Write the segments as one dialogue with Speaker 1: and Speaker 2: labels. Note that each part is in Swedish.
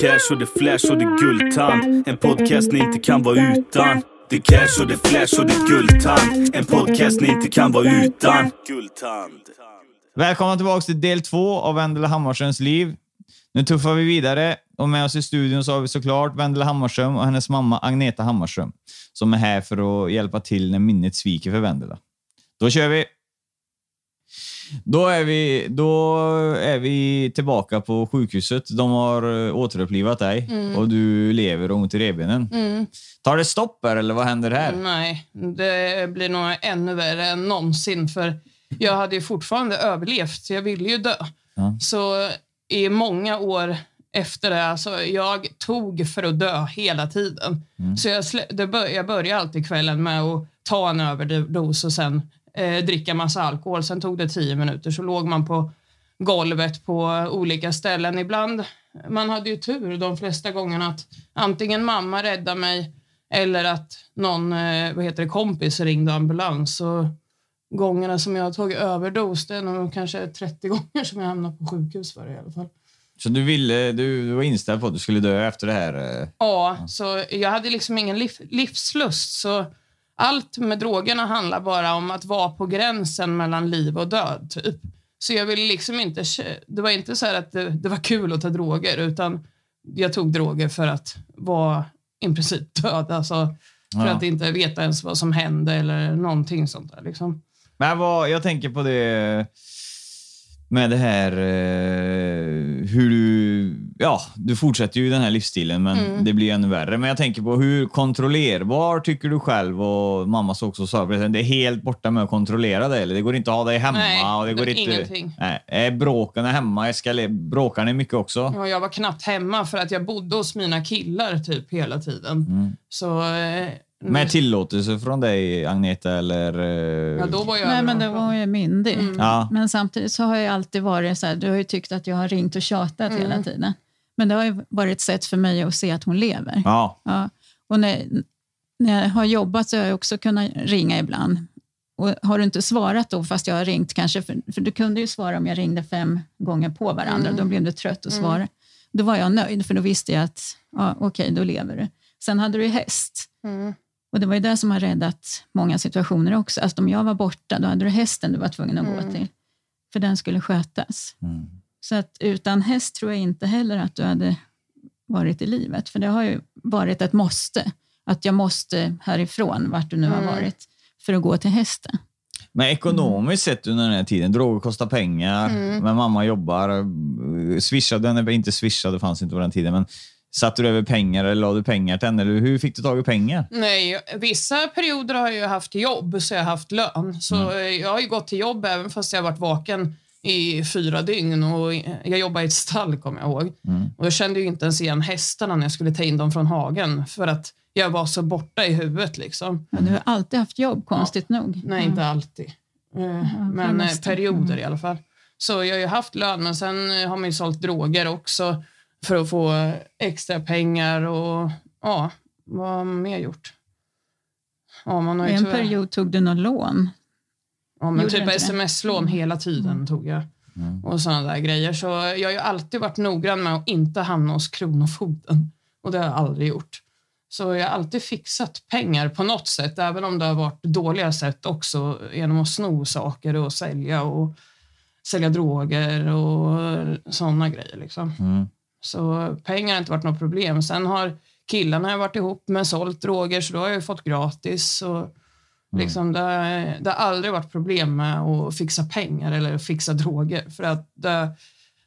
Speaker 1: cash och det flash och det guldtand. En podcast ni inte kan vara utan. Det cash och det flash och det guldtand. En podcast ni inte kan vara utan. Guldtand.
Speaker 2: Välkomna tillbaka till del två av Wendela Hammarströms liv. Nu tuffar vi vidare och med oss i studion så har vi såklart Wendela Hammarström och hennes mamma Agneta Hammarström som är här för att hjälpa till när minnet sviker för Wendela. Då kör vi! Då är vi, då är vi tillbaka på sjukhuset. De har eh, återupplivat dig och du lever och ont i revbenen. Tar det stopp här eller vad händer här?
Speaker 3: Nej, det blir nog ännu värre än någonsin. För jag hade ju fortfarande överlevt. Jag ville ju dö.
Speaker 2: Ja.
Speaker 3: Så i många år efter det, alltså jag tog för att dö hela tiden. Så jag, jag började alltid kvällen med att ta en överdos och sen eh, dricka massa alkohol. Sen tog det tio minuter så låg man på golvet på olika ställen. Ibland, man hade ju tur de flesta gångerna att antingen mamma räddade mig eller att någon eh, vad heter det, kompis ringde ambulans. Så gångerna som jag har tagit överdos, det är nog kanske 30 gånger som jag hamnat på sjukhus för det i alla fall.
Speaker 2: Så du, ville, du, var inställd på att du skulle dö efter det här? eh,
Speaker 3: Ja, så jag hade liksom ingen liv, livslust. Så allt med drogerna handlar bara om att vara på gränsen mellan liv och död. Typ. Så jag ville liksom inte... Det var inte så att det, det var kul att ta droger, utan jag tog droger för att vara i princip död. Alltså, för
Speaker 2: Ja.
Speaker 3: att inte veta ens vad som hände eller någonting sånt där. Liksom.
Speaker 2: Men vad, jag tänker på det med det här eh, hur du... Ja, du fortsätter ju den här livsstilen, men
Speaker 3: Mm.
Speaker 2: det blir ännu värre. Men jag tänker på hur kontrollerbar tycker du själv och mamma sa också sa det är helt borta med att kontrollera det eller? Det går inte att ha dig hemma.
Speaker 3: Nej,
Speaker 2: och det går inte,
Speaker 3: ingenting.
Speaker 2: Nej, är bråken hemma? Bråkar ni mycket också?
Speaker 3: Ja, jag var knappt hemma för att jag bodde hos mina killar typ hela tiden.
Speaker 2: Mm.
Speaker 3: Så... Eh,
Speaker 2: Med tillåtelse från dig, Agneta, eller? eh,
Speaker 3: ja, då var jag
Speaker 4: Nej, men det var ju myndig.
Speaker 2: Ja.
Speaker 4: Men samtidigt så har jag alltid varit så här, du har ju tyckt att jag har ringt och tjatat hela tiden. Men det har ju varit ett sätt för mig att se att hon lever.
Speaker 2: Ja.
Speaker 4: Ja. Och när, när jag har jobbat så har jag också kunnat ringa ibland. Och har du inte svarat då, fast jag har ringt kanske, för, för du kunde ju svara om jag ringde fem gånger på varandra, då blev du trött att svara. Då var jag nöjd, för då visste jag att ja, okej, då lever du. Sen hade du ju häst.
Speaker 3: Mm.
Speaker 4: Och det var ju det som har räddat många situationer också. Alltså om jag var borta, då hade du hästen du var tvungen att gå till. För den skulle skötas.
Speaker 2: Mm.
Speaker 4: Så att utan häst tror jag inte heller att du hade varit i livet. För det har ju varit ett måste. Att jag måste härifrån, vart du nu har varit, för att gå till hästen.
Speaker 2: Men ekonomiskt sett under den här tiden, droger kostar pengar, men mamma jobbar. Swishade, nej inte swishade, fanns inte på den tiden, men satte du över pengar eller la du pengar till henne? Hur fick du tag i pengar?
Speaker 3: Nej, vissa perioder har jag ju haft jobb, så jag har haft lön. Så eh, jag har ju gått till jobb även fast jag har varit vaken i fyra dygn. Och jag jobbade i ett stall, kommer jag ihåg. Och jag kände ju inte ens igen hästarna när jag skulle ta in dem från hagen för att jag var så borta i huvudet. Liksom.
Speaker 4: Ja, du har alltid haft jobb, konstigt nog.
Speaker 3: Nej, inte alltid. Eh, men eh, perioder i alla fall. Så jag har ju haft lön, men sen har man ju sålt droger också för att få extra pengar och ja, vad har man mer gjort? Ja, man har
Speaker 4: I
Speaker 3: ju
Speaker 4: en
Speaker 3: tyvärr-
Speaker 4: period tog du något lån.
Speaker 3: Ja, men
Speaker 4: Gjorde
Speaker 3: typ sms-lån hela tiden tog jag. Och sådana där grejer. Så jag har ju alltid varit noggrann med att inte hamna hos Kronofogden. Och det har jag aldrig gjort. Så jag har alltid fixat pengar på något sätt, även om det har varit dåliga sätt också, genom att sno saker och sälja och sälja droger och sådana grejer. Liksom.
Speaker 2: Mm.
Speaker 3: Så pengar har inte varit något problem. Sen har killarna jag varit ihop med sålt droger, så då har jag fått gratis. Och liksom det, har- det har aldrig varit problem med att fixa pengar eller fixa droger. För att det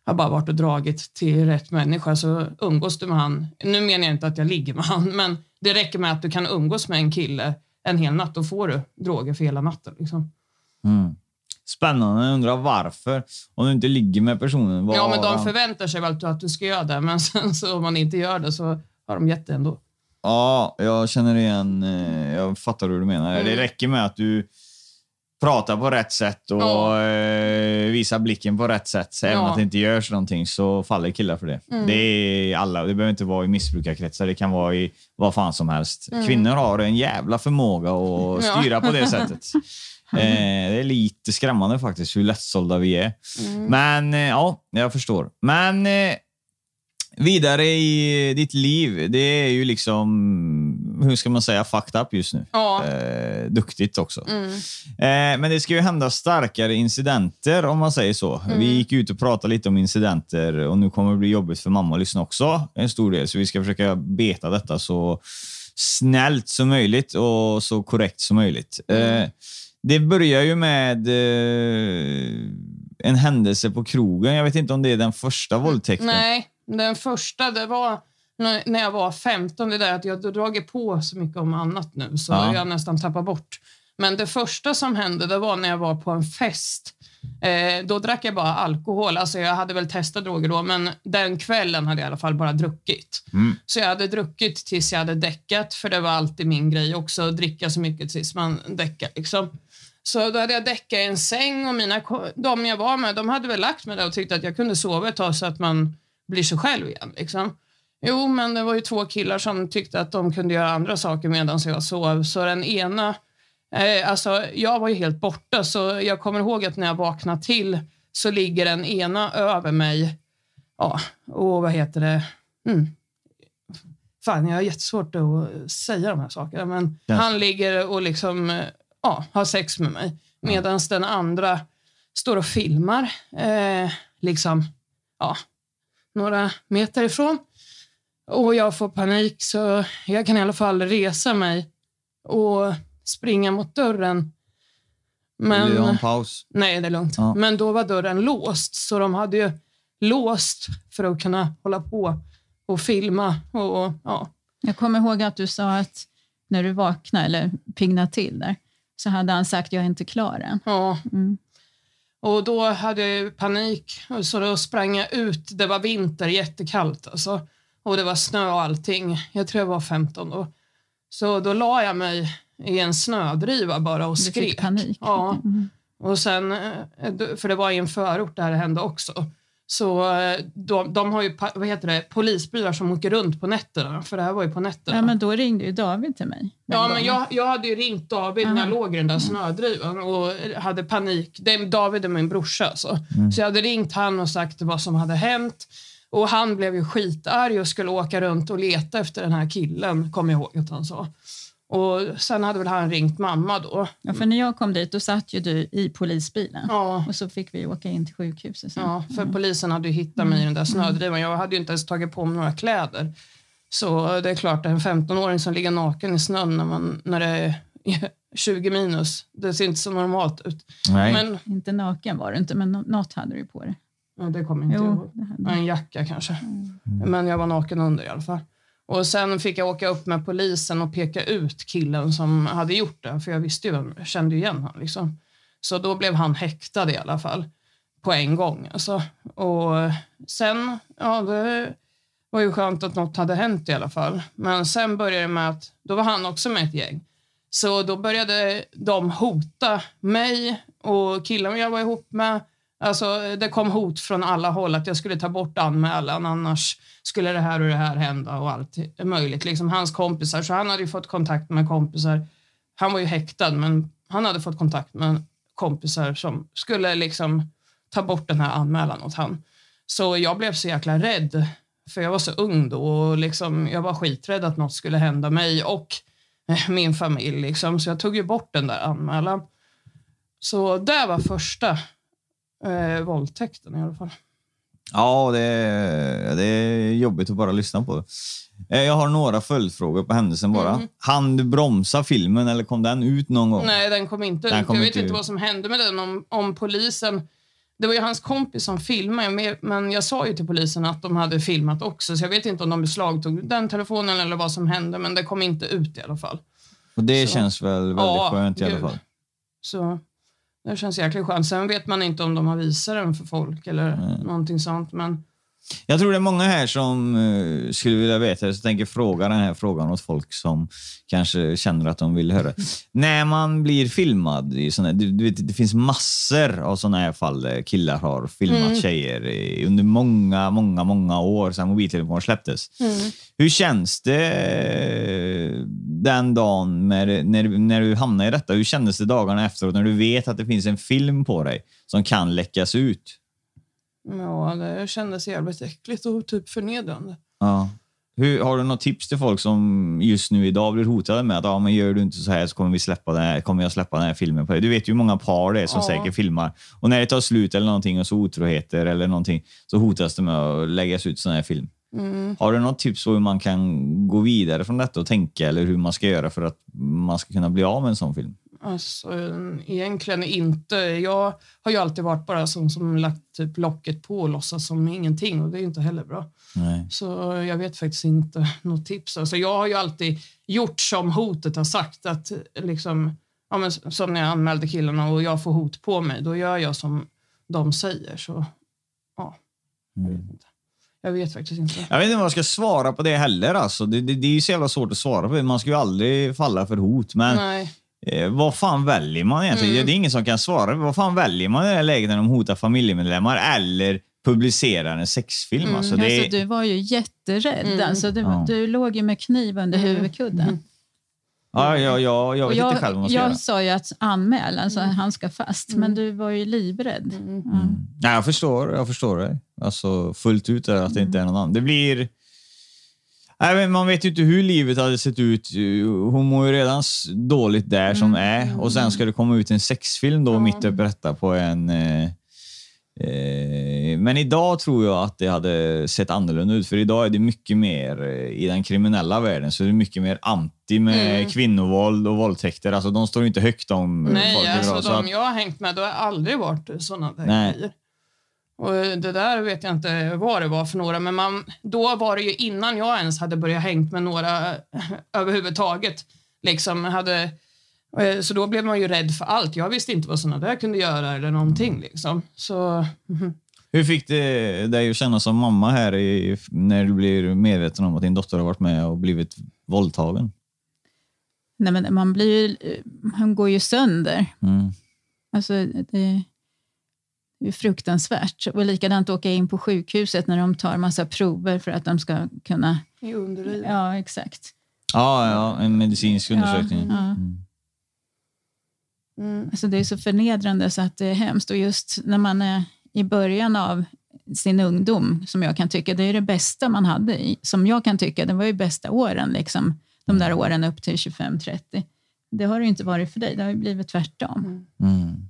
Speaker 3: har bara varit och dragit till rätt människa. Så umgås du med han, nu menar jag inte att jag ligger med han, men det räcker med att du kan umgås med en kille en hel natt, då får du droger för hela natten. Liksom.
Speaker 2: Mm. Spännande. Jag undrar varför. Om du inte ligger med personen. Vad
Speaker 3: Ja, men de förväntar sig väl att du ska göra det, men sen så om man inte gör det så har de gett det ändå.
Speaker 2: Ja, jag känner igen. eh, Jag fattar hur du menar.
Speaker 3: Mm.
Speaker 2: Det räcker med att du pratar på rätt sätt och
Speaker 3: Ja.
Speaker 2: eh, visar blicken på rätt sätt. Så även
Speaker 3: Ja.
Speaker 2: att det inte görs någonting så faller killar för det.
Speaker 3: Mm.
Speaker 2: Det är alla. Det behöver inte vara i missbrukarkretsar. Det kan vara i vad fan som helst. Kvinnor har en jävla förmåga att
Speaker 3: Mm. Ja.
Speaker 2: styra på det sättet. Eh, det är lite skrämmande faktiskt hur lättsålda vi är.
Speaker 3: Mm.
Speaker 2: Men eh, ja, jag förstår. Men eh, Vidare i ditt liv, det är ju liksom, hur ska man säga, fucked up just nu.
Speaker 3: Ja.
Speaker 2: Eh, duktigt också.
Speaker 3: Mm.
Speaker 2: Eh, men det ska ju hända starkare incidenter om man säger så.
Speaker 3: Mm.
Speaker 2: Vi gick ut och pratade lite om incidenter och nu kommer det bli jobbigt för mamma att lyssna också, en stor del. Så vi ska försöka beta detta så snällt som möjligt och så korrekt som möjligt.
Speaker 3: Mm.
Speaker 2: Eh, det börjar ju med eh, en händelse på krogen. Jag vet inte om det är den första våldtäkten.
Speaker 3: Nej, den första det var när jag var 15. Det är där att jag har dragit på så mycket om annat nu så
Speaker 2: Ja.
Speaker 3: jag nästan tappar bort. Men det första som hände det var när jag var på en fest. Eh, då drack jag bara alkohol. Alltså jag hade väl testat droger då, men den kvällen hade jag i alla fall bara druckit.
Speaker 2: Mm.
Speaker 3: Så jag hade druckit tills jag hade däckat, för det var alltid min grej också, att dricka så mycket tills man däckar. Liksom. Så då hade jag däckat i en säng och mina, de jag var med, de hade väl lagt mig där och tyckte att jag kunde sova ett tag så att man blir sig själv igen. Liksom. Jo, men det var ju två killar som tyckte att de kunde göra andra saker medan jag sov. Så den ena, eh, alltså jag var ju helt borta så jag kommer ihåg att när jag vaknade till så ligger den ena över mig. Ja, och vad heter det? Mm. Fan, jag har jättesvårt att säga de här sakerna, men
Speaker 2: Ja.
Speaker 3: han ligger och liksom, eh, ja, har sex med mig. Medan den andra står och filmar, eh, liksom, ja, några meter ifrån. Och jag får panik så jag kan i alla fall resa mig och springa mot dörren.
Speaker 2: Vill du ha en
Speaker 3: Men,
Speaker 2: paus?
Speaker 3: nej, det är lugnt.
Speaker 2: Ja.
Speaker 3: Men då var dörren låst, så de hade ju låst för att kunna hålla på och filma. Och, ja.
Speaker 4: Jag kommer ihåg att du sa att när du vaknade eller piggnade till där så hade han sagt jag är inte klar än.
Speaker 3: Ja.
Speaker 4: Mm.
Speaker 3: Och då hade jag panik, så då sprang jag ut. Det var vinter, jättekallt alltså. Och det var snö och allting. Jag tror jag var 15 då. Så då la jag mig i en snödriva bara och
Speaker 4: Du
Speaker 3: skrek.
Speaker 4: fick panik.
Speaker 3: Ja.
Speaker 4: Mm.
Speaker 3: Och sen, eh, för det var i en förort där det hände också. Så eh, de, de har ju vad heter det, polisbilar som åker runt på nätterna, för det här var ju på nätterna.
Speaker 4: Ja, men då ringde ju David till mig.
Speaker 3: Ja, men
Speaker 4: gången.
Speaker 3: jag, jag hade ju ringt David när jag låg i den där snödrivan och hade panik. Det, är- David är min brorsa. alltså. Så jag hade ringt han och sagt vad som hade hänt. Och Han blev ju skitarg och skulle åka runt och leta efter den här killen, kommer jag ihåg att han sa. Och Sen hade väl han ringt mamma då.
Speaker 4: Ja, för när jag kom dit då satt ju du i polisbilen
Speaker 3: Ja,
Speaker 4: och så fick vi åka in till sjukhuset sen.
Speaker 3: ja, för polisen hade ju hittat mig i den där snödrivan. Jag hade ju inte ens tagit på mig några kläder. Så det är klart, en 15-åring som ligger naken i snön när, man, när det är 20 minus, det ser inte så normalt ut.
Speaker 2: Nej.
Speaker 3: Men
Speaker 4: Inte naken var du inte, men nå- något hade du på dig.
Speaker 3: Ja, det kommer inte jag
Speaker 4: Jo,
Speaker 3: ihåg.
Speaker 4: det hade
Speaker 3: Ja,
Speaker 4: du.
Speaker 3: En jacka kanske. Men jag var naken under i alla fall. Och Sen fick jag åka upp med polisen och peka ut killen som hade gjort det. För jag visste ju, kände ju igen honom. Liksom. Så då blev han häktad i alla fall. På en gång. Alltså. Och sen, ja det var ju skönt att något hade hänt i alla fall. Men sen började det med att, då var han också med ett gäng. Så då började de hota mig och killen jag var ihop med. Alltså, det kom hot från alla håll att jag skulle ta bort anmälan annars skulle det här och det här hända och allt möjligt. Liksom hans kompisar, så han hade ju fått kontakt med kompisar. Han var ju häktad men han hade fått kontakt med kompisar som skulle liksom ta bort den här anmälan åt han. Så jag blev så jäkla rädd för jag var så ung då och liksom, jag var skiträdd att något skulle hända mig och eh, min familj. Liksom. Så jag tog ju bort den där anmälan. Så det var första eh, våldtäkten i alla fall.
Speaker 2: Ja, det är, det är jobbigt att bara lyssna på. Eh, Jag har några följdfrågor på händelsen bara.
Speaker 3: Mm.
Speaker 2: Han du bromsa filmen eller kom den ut någon gång?
Speaker 3: Nej, den kom inte
Speaker 2: Den
Speaker 3: ut.
Speaker 2: kom
Speaker 3: jag vet
Speaker 2: inte
Speaker 3: inte
Speaker 2: ut.
Speaker 3: vad som hände med den. Om, om polisen... Det var ju hans kompis som filmade, men- jag sa ju till polisen att de hade filmat också, så jag vet inte om de beslagtog den telefonen eller vad som hände, men det kom inte ut i alla fall.
Speaker 2: Och det
Speaker 3: Så.
Speaker 2: känns väl väldigt
Speaker 3: Ja,
Speaker 2: skönt i alla
Speaker 3: gud.
Speaker 2: fall.
Speaker 3: Så det känns jäkligt skönt. Sen vet man inte om de har visat den för folk eller
Speaker 2: Mm.
Speaker 3: någonting sånt, men
Speaker 2: Jag tror det är många här som eh, skulle vilja veta det, så tänker fråga den här frågan åt folk som kanske känner att de vill höra. När man blir filmad, i såna, du, du vet, det finns massor av sådana här fall där killar har filmat
Speaker 3: Mm.
Speaker 2: tjejer i, under många, många, många år sedan mobiltelefoner släpptes. Hur känns det eh, den dagen när, när, när du hamnar i detta? Hur kändes det dagarna efteråt när du vet att det finns en film på dig som kan läckas ut?
Speaker 3: Ja, det kändes jävligt äckligt och typ förnedrande.
Speaker 2: Ja. Hur, har du något tips till folk som just nu idag blir hotade med att ja, men gör du inte så här så kommer, vi släppa den här, kommer jag släppa den här filmen på dig. Du vet ju hur många par det är som
Speaker 3: Ja.
Speaker 2: säkert filmar. Och när det tar slut eller någonting och så otroheter eller någonting så hotas det med att läggas ut sån här film.
Speaker 3: Mm.
Speaker 2: Har du något tips på hur man kan gå vidare från detta och tänka eller hur man ska göra för att man ska kunna bli av med en sån film?
Speaker 3: Alltså, egentligen inte. Jag har ju alltid varit bara som som lagt typ locket på och låtsas som ingenting och det är inte heller bra.
Speaker 2: Nej.
Speaker 3: Så jag vet faktiskt inte något tips. Alltså, jag har ju alltid gjort som hotet har sagt. Att liksom, ja, men som när jag anmälde killarna och jag får hot på mig, då gör jag som de säger. Så ja, jag vet inte. Jag vet faktiskt inte.
Speaker 2: Jag vet inte vad jag ska svara på det heller. Alltså. Det, det, det är ju så jävla svårt att svara på det. Man ska ju aldrig falla för hot. Men
Speaker 3: Nej.
Speaker 2: Eh, vad fan väljer man egentligen?
Speaker 3: Mm.
Speaker 2: Det är ingen som kan svara. Vad fan väljer man i det här läget när de hotar familjemedlemmar eller publicerar en sexfilm?
Speaker 3: Mm.
Speaker 2: Alltså, det.
Speaker 4: Alltså, du var ju jätterädd.
Speaker 3: Mm.
Speaker 4: Alltså, du,
Speaker 2: Ja.
Speaker 4: du låg ju med kniv under
Speaker 3: Mm.
Speaker 4: huvudkudden.
Speaker 2: ja, ja, ja, jag
Speaker 4: Och
Speaker 2: vet
Speaker 4: jag,
Speaker 2: inte själv vad man ska
Speaker 4: jag
Speaker 2: göra.
Speaker 4: sa ju att anmäl, alltså han ska fast, men du var ju livrädd.
Speaker 3: Mm.
Speaker 4: Ja.
Speaker 2: Nej, jag förstår, jag förstår det. Alltså, fullt ut är att det inte är någon annan. Det blir... Nej, men man vet ju inte hur livet hade sett ut. Hon mår ju redan dåligt där som är och sen ska det komma ut en sexfilm då
Speaker 3: Ja.
Speaker 2: mitt uppe detta på en... Eh, eh, men idag tror jag att det hade sett annorlunda ut för idag är det mycket mer eh, i den kriminella världen så är det mycket mer anti med
Speaker 3: Mm.
Speaker 2: kvinnovåld och våldtäkter. Alltså de står ju inte högt om
Speaker 3: Nej,
Speaker 2: folk idag.
Speaker 3: alltså
Speaker 2: så
Speaker 3: de
Speaker 2: att-
Speaker 3: jag har hängt med, då har aldrig varit sådana där
Speaker 2: Nej.
Speaker 3: grejer. Och det där vet jag inte vad det var för några, men man, då var det ju innan jag ens hade börjat hängt med några överhuvudtaget. Liksom hade, eh, så då blev man ju rädd för allt. Jag visste inte vad sådana där kunde göra eller någonting. Liksom. Så, mhm.
Speaker 2: Hur fick det dig att känna som mamma här i, när du blir medveten om att din dotter har varit med och blivit våldtagen?
Speaker 4: Nej, men man blir ju, han går ju sönder.
Speaker 2: Mm.
Speaker 4: Alltså, det fruktansvärt. Och likadant åka in på sjukhuset när de tar massa prover för att de ska kunna...
Speaker 3: i underlivet.
Speaker 4: Ja, exakt.
Speaker 2: Ja, ja, en medicinsk undersökning.
Speaker 4: Ja, ja.
Speaker 3: Mm.
Speaker 4: Alltså, det är så förnedrande så att det är hemskt. Och just när man är i början av sin ungdom, som jag kan tycka, det är det bästa man hade. i- Som jag kan tycka, det var ju bästa åren, liksom, de där åren upp till 25-30. Det har det ju inte varit för dig, det har ju blivit tvärtom.
Speaker 2: Mm.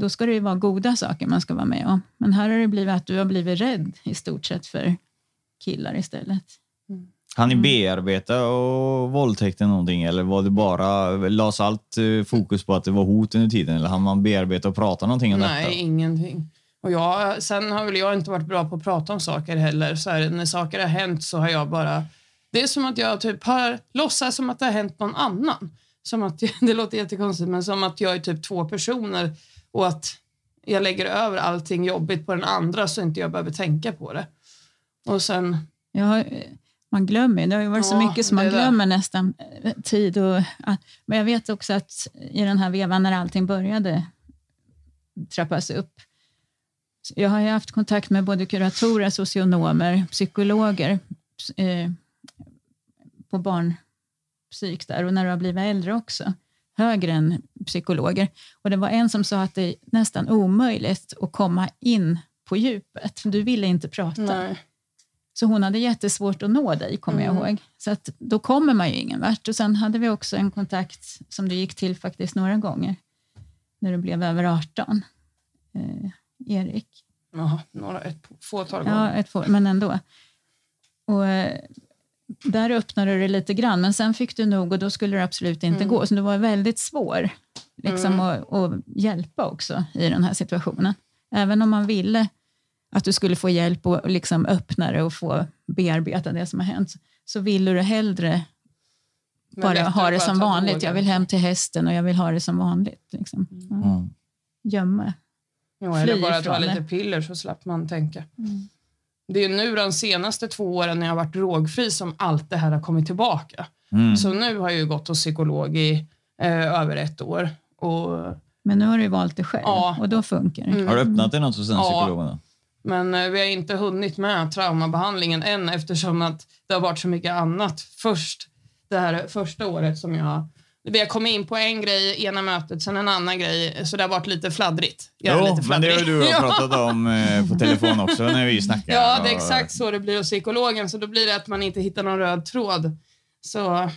Speaker 4: Då ska det ju vara goda saker man ska vara med om. Men här har det blivit att du har blivit rädd i stort sett för killar istället.
Speaker 2: Han ni
Speaker 4: Mm.
Speaker 2: bearbeta och våldtäkten någonting eller var det bara, lades allt eh, fokus på att det var hot under tiden eller hann man bearbeta och prata någonting om
Speaker 3: Nej,
Speaker 2: detta?
Speaker 3: ingenting. Och jag, sen har väl jag inte varit bra på att prata om saker heller. Så här, när saker har hänt så har jag bara... Det är som att jag typ har låtsas som att det har hänt någon annan. Som att, det låter jättekonstigt, men som att jag är typ två personer och att jag lägger över allting jobbigt på den andra så inte jag behöver tänka på det. Och sen...
Speaker 4: Har, man glömmer, det har ju varit så
Speaker 3: Ja,
Speaker 4: mycket som man
Speaker 3: det
Speaker 4: glömmer nästan eh, tid. Och, men jag vet också att i den här vevan när allting började trappas upp. så Jag har ju haft kontakt med både kuratorer, socionomer, psykologer ps- eh, på barnpsyk där och när du har blivit äldre också. Högre än psykologer. Och det var en som sa att det är nästan omöjligt att komma in på djupet. Du ville inte prata.
Speaker 3: Nej.
Speaker 4: Så hon hade jättesvårt att nå dig, kommer jag
Speaker 3: Mm.
Speaker 4: ihåg. Så att då kommer man ju ingen vart. Och sen hade vi också en kontakt som du gick till faktiskt några gånger, när du blev över 18. Eh, Erik.
Speaker 3: Jaha, några, ett fåtal
Speaker 4: Ja,
Speaker 3: gånger.
Speaker 4: ett få, men ändå. Och, eh, där öppnade du det lite grann, men sen fick du nog och då skulle det absolut inte
Speaker 3: Mm.
Speaker 4: gå. Så du var väldigt svår liksom,
Speaker 3: Mm.
Speaker 4: att, att hjälpa också i den här situationen. Även om man ville att du skulle få hjälp och och liksom öppna det och få bearbeta det som har hänt, så ville du hellre
Speaker 3: Men
Speaker 4: bara ha det som vanligt.
Speaker 3: droger.
Speaker 4: Jag vill hem till hästen och jag vill ha det som vanligt. Liksom.
Speaker 2: Mm.
Speaker 4: Gömma.
Speaker 3: Ja, eller bara ta lite piller så slapp man tänka.
Speaker 4: Mm.
Speaker 3: Det är nu de senaste två åren när jag har varit drogfri som allt det här har kommit tillbaka.
Speaker 2: Mm.
Speaker 3: Så nu har jag ju gått hos psykolog i eh, över ett år. Och,
Speaker 4: Men nu har du valt det själv
Speaker 3: Ja.
Speaker 4: och då funkar det.
Speaker 3: Mm.
Speaker 2: Har du öppnat dig något hos den
Speaker 3: Ja.
Speaker 2: psykologen? Då?
Speaker 3: men eh, vi har inte hunnit med traumabehandlingen än eftersom att det har varit så mycket annat först. Det här första året som jag har kommit in på en grej i ena mötet, sen en annan grej, så det har varit lite fladdrigt. Jag
Speaker 2: Jo,
Speaker 3: lite
Speaker 2: men det har
Speaker 3: fladdrig.
Speaker 2: du och jag
Speaker 3: Ja.
Speaker 2: pratat om eh, på telefon också när vi snackar.
Speaker 3: Ja, det är exakt så det blir hos psykologen, så då blir det att man inte hittar någon röd tråd. Så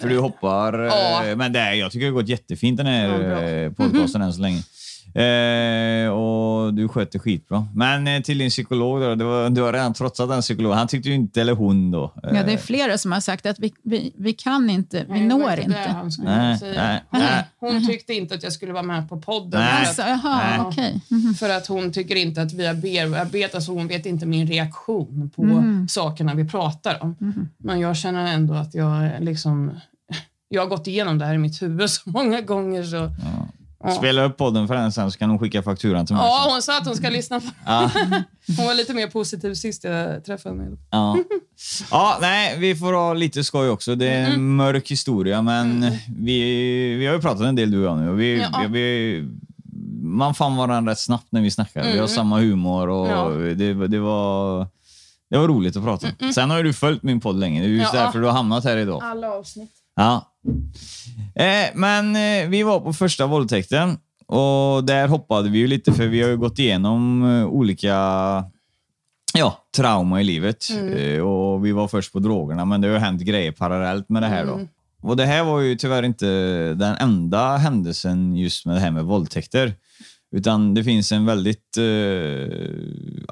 Speaker 2: För du hoppar.
Speaker 3: Ja.
Speaker 2: eh, Men det jag tycker det har gått jättefint den här
Speaker 3: Ja,
Speaker 2: eh, podcasten än så länge. Eh, och du sköter skitbra. Men eh, till din psykolog då, det var, du har redan trotsat den psykologen. Han tyckte ju inte, eller hon då. eh,
Speaker 4: Ja, det är flera som har sagt att vi, vi, vi kan inte, vi
Speaker 3: Nej,
Speaker 4: når
Speaker 3: det
Speaker 4: inte.
Speaker 2: Nej, nej,
Speaker 3: Hon,
Speaker 2: nej.
Speaker 3: hon tyckte inte att jag skulle vara med på podden.
Speaker 2: Nej.
Speaker 3: För
Speaker 4: Alltså, okej. Mhm.
Speaker 3: för att hon tycker inte att vi har bearbetat, så hon vet inte min reaktion på
Speaker 4: Mm.
Speaker 3: sakerna vi pratar om.
Speaker 4: Mhm.
Speaker 3: Men jag känner ändå att jag liksom... Jag har gått igenom det här i mitt huvud så många gånger. Så,
Speaker 2: Ja.
Speaker 3: Ja.
Speaker 2: Spela upp podden för henne sen så kan hon skicka fakturan till mig.
Speaker 3: Ja, hon sa att hon ska lyssna på
Speaker 2: Ja.
Speaker 3: Hon var lite mer positiv sist jag träffade henne.
Speaker 2: Ja. ja, nej, vi får ha lite skoj också. Det är en mörk historia, men vi, vi har ju pratat en del du och jag nu. Och vi,
Speaker 3: Ja.
Speaker 2: vi, man fann varandra rätt snabbt när vi snackade. Vi har
Speaker 3: Mm.
Speaker 2: samma humor och
Speaker 3: Ja.
Speaker 2: det, det, var, det var roligt att prata. Sen har ju du följt min podd länge. Det är just
Speaker 3: Ja.
Speaker 2: därför du har hamnat här idag.
Speaker 3: Alla avsnitt.
Speaker 2: Ja. Eh, men eh, vi var på första våldtäkten och där hoppade vi ju lite för vi har ju gått igenom eh, olika ja, trauma i livet. Eh, och vi var först på drogerna, men det har ju hänt grejer parallellt med det här. då. Och Det här var ju tyvärr inte den enda händelsen just med det här med våldtäkter. Utan det finns en väldigt... Eh,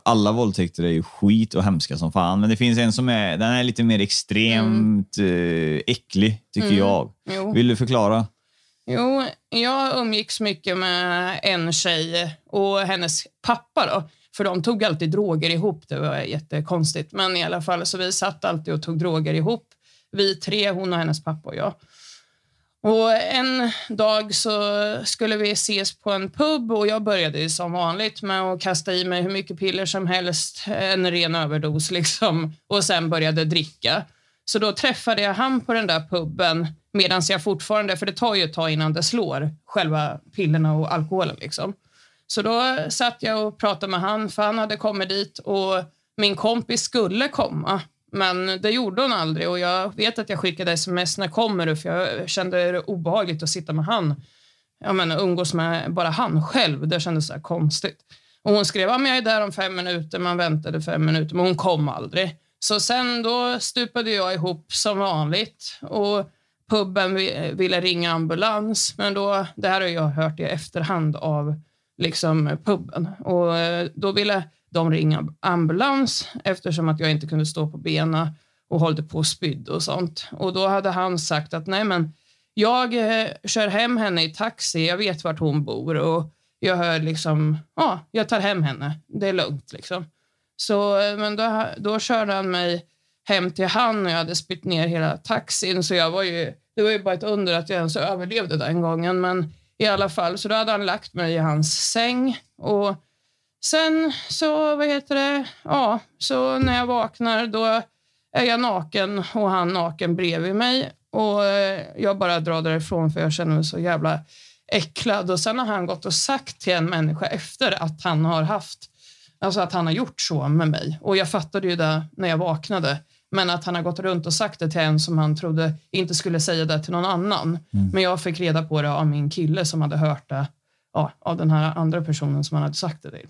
Speaker 2: alla våldtäkter är ju skit och hemska som fan, men det finns en som är, den är lite mer extremt eh, äcklig, tycker jag.
Speaker 3: Jo.
Speaker 2: Vill du förklara?
Speaker 3: Jo, jag umgicks mycket med en tjej och hennes pappa. Då, för de tog alltid droger ihop. Det var jättekonstigt. Men i alla fall, så vi satt alltid och tog droger ihop. Vi tre, hon och hennes pappa och jag. Och en dag så skulle vi ses på en pub och jag började som vanligt med att kasta i mig hur mycket piller som helst, en ren överdos liksom, och sen började dricka. Så då träffade jag han på den där puben medan jag fortfarande, för det tar ju ett tag innan det slår, själva pillerna och alkoholen liksom. Så då satt jag och pratade med han, för han hade kommit dit och min kompis skulle komma. Men det gjorde hon aldrig och jag vet att jag skickade sms när kommer du? För jag kände det obehagligt att sitta med han. Jag menar, umgås med bara han själv. Det kändes så här konstigt. Och hon skrev att jag är där om fem minuter. Man väntade fem minuter, men hon kom aldrig. Så sen då stupade jag ihop som vanligt och puben ville ringa ambulans. Men då, det här har jag hört i efterhand av liksom puben. Och eh, då ville de ringa ambulans eftersom att jag inte kunde stå på benen och hållde på och spydde och sånt. Och då hade han sagt att nej men jag eh, kör hem henne i taxi, jag vet vart hon bor och jag hör liksom, ja, jag tar hem henne, det är lugnt liksom. Så, eh, men då, då körde han mig hem till han och jag hade spytt ner hela taxin så jag var ju, det var ju bara ett under att jag ens överlevde den gången men i alla fall, så då hade han lagt mig i hans säng och sen så, vad heter det, ja, så när jag vaknar då är jag naken och han naken bredvid mig. Och eh, jag bara drar därifrån för jag känner mig så jävla äcklad. Och sen har han gått och sagt till en människa efter att han har haft, alltså att han har gjort så med mig. Och jag fattade ju det när jag vaknade. Men att han har gått runt och sagt det till en som han trodde inte skulle säga det till någon annan. Men jag fick reda på det av min kille som hade hört det ja, av den här andra personen som han hade sagt det till.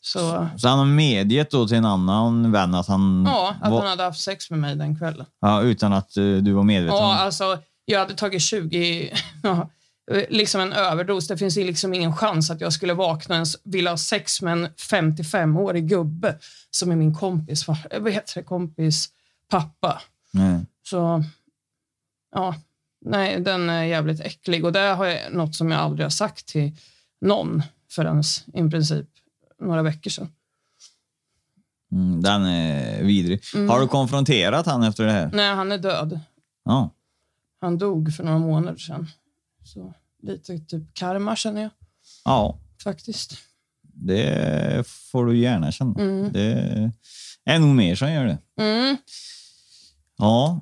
Speaker 3: Så
Speaker 2: Så han har medgett då till en annan vän att han...
Speaker 3: ja, att
Speaker 2: var,
Speaker 3: han hade haft sex med mig den kvällen.
Speaker 2: ja, utan att eh, du var medveten?
Speaker 3: Ja, alltså, jag hade tagit 20, ja, liksom en överdos. Det finns liksom ingen chans att jag skulle vakna och ens vilja ha sex med en 55-årig gubbe som är min kompis, vad heter det, kompis pappa.
Speaker 2: Nej.
Speaker 3: Så ja, nej, den är jävligt äcklig och det har jag något som jag aldrig har sagt till någon förrän i princip några veckor sedan.
Speaker 2: Mm, den är vidrig.
Speaker 3: Mm.
Speaker 2: Har du konfronterat han efter det här?
Speaker 3: Nej, han är död.
Speaker 2: Ja.
Speaker 3: Han dog för några månader sedan. Så lite typ karma känner jag
Speaker 2: Ja,
Speaker 3: faktiskt.
Speaker 2: det får du gärna känna.
Speaker 3: Mm.
Speaker 2: Det är nog mer som gör det.
Speaker 3: Mm.
Speaker 2: Ja.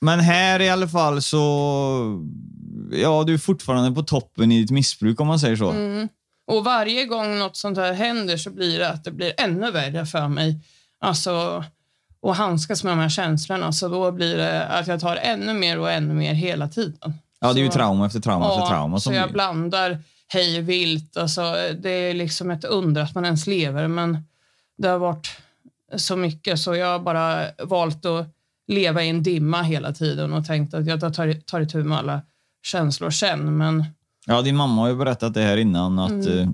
Speaker 2: Men här i alla fall så... Ja, du är fortfarande på toppen i ditt missbruk om man säger så.
Speaker 3: Och varje gång något sånt här händer så blir det att det blir ännu värre för mig. Alltså, att handskas med de här känslorna. Så då blir det att jag tar ännu mer och ännu mer hela tiden.
Speaker 2: Ja, det är ju trauma efter trauma efter trauma
Speaker 3: så jag
Speaker 2: blir.
Speaker 3: blandar hej vilt. Alltså, det är liksom ett under att man ens lever, men det har varit så mycket så jag har bara valt att leva i en dimma hela tiden och tänkt att jag tar, tar itu med alla känslor sen. Men
Speaker 2: Ja, din mamma har ju berättat det här innan att
Speaker 3: Mm.
Speaker 2: eh,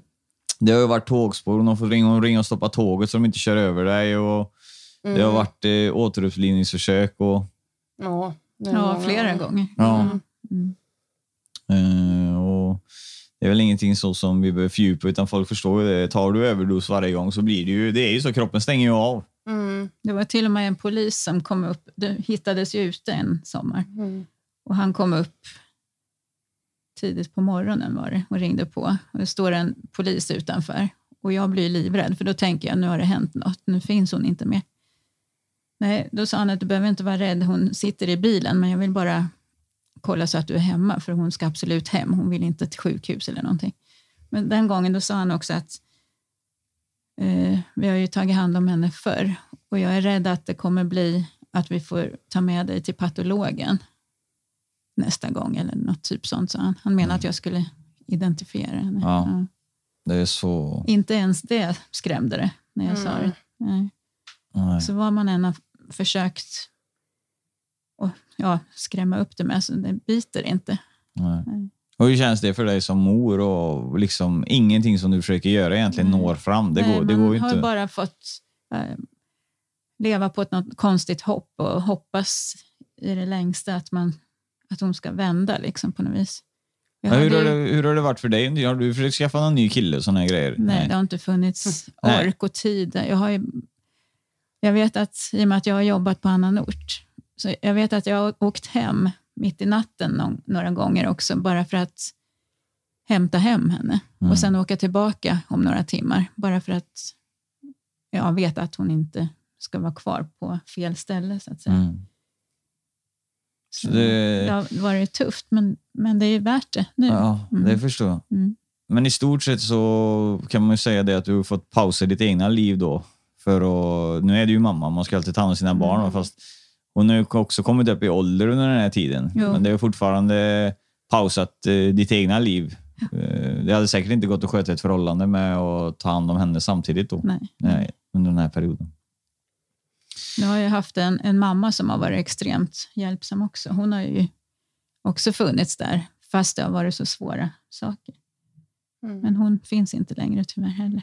Speaker 2: det har ju varit tågspår. Hon har fått ringa och, ringa och stoppa tåget så de inte kör över dig. Och Det
Speaker 3: Mm.
Speaker 2: har varit eh, återupplivningsförsök och
Speaker 3: ja, det
Speaker 4: Ja, flera gånger.
Speaker 2: Ja.
Speaker 3: Mm.
Speaker 2: Eh, och det är väl ingenting så som vi behöver fördjupa, utan folk förstår ju det. Tar du överdos varje gång så blir det ju, det är ju så, kroppen stänger ju av.
Speaker 3: Mm.
Speaker 4: Det var till och med en polis som kom upp. Det hittades ju ute en sommar.
Speaker 3: Mm.
Speaker 4: Och han kom upp tidigt på morgonen var det och ringde på. Och det står en polis utanför. Och jag blir livrädd för då tänker jag nu har det hänt något. Nu finns hon inte mer. Nej, då sa han att du behöver inte vara rädd. Hon sitter i bilen men jag vill bara kolla så att du är hemma för hon ska absolut hem. Hon vill inte till sjukhus eller någonting. Men den gången då sa han också att eh, vi har ju tagit hand om henne förr och jag är rädd att det kommer bli att vi får ta med dig till patologen nästa gång eller något typ sånt. Så han, han menar att jag skulle identifiera henne.
Speaker 2: Ja. Det är så...
Speaker 4: Inte ens det skrämde det när jag sa
Speaker 3: Mm.
Speaker 4: det. Nej.
Speaker 2: Nej.
Speaker 4: Så vad man än har försökt att ja, skrämma upp det med, så det biter inte.
Speaker 2: Nej.
Speaker 4: Nej.
Speaker 2: Och hur känns det för dig som mor och liksom ingenting som du försöker göra egentligen når fram? Det
Speaker 4: Nej,
Speaker 2: går, det
Speaker 4: man
Speaker 2: går ju
Speaker 4: har
Speaker 2: inte.
Speaker 4: bara fått eh, leva på ett något konstigt hopp och hoppas i det längsta att, man, att hon ska vända liksom, på något vis.
Speaker 2: Ja, hur, har det, hur har det varit för dig? Har du försökt skaffa någon ny kille såna här grejer?
Speaker 4: Nej, det har inte funnits
Speaker 2: Nej.
Speaker 4: ork och tid. Jag, har ju, jag vet att i och med att jag har jobbat på annan ort, så jag vet att jag har åkt hem mitt i natten någon, några gånger också, bara för att hämta hem henne
Speaker 2: Mm.
Speaker 4: och sen åka tillbaka om några timmar, bara för att jag vet att hon inte ska vara kvar på fel ställe, så att säga.
Speaker 2: Mm.
Speaker 4: Så
Speaker 2: det-
Speaker 4: det har varit tufft, men, men det är värt det nu.
Speaker 2: Ja, det
Speaker 4: Mm.
Speaker 2: förstår jag.
Speaker 4: Mm.
Speaker 2: Men i stort sett så kan man ju säga det att du har fått pausa ditt egna liv då. För att, nu är du ju mamma, man ska alltid ta hand om sina barn.
Speaker 4: Mm.
Speaker 2: Fast hon har också kommit upp i ålder under den här tiden.
Speaker 4: Jo.
Speaker 2: Men det är fortfarande pausat eh, ditt egna liv. Eh, det hade säkert inte gått att sköta ett förhållande med att ta hand om henne samtidigt då.
Speaker 4: Nej.
Speaker 2: Nej, under den här perioden.
Speaker 4: Nu har jag haft en, en mamma som har varit extremt hjälpsam också. Hon har ju också funnits där, fast det har varit så svåra saker.
Speaker 3: Mm.
Speaker 4: Men hon finns inte längre tyvärr heller.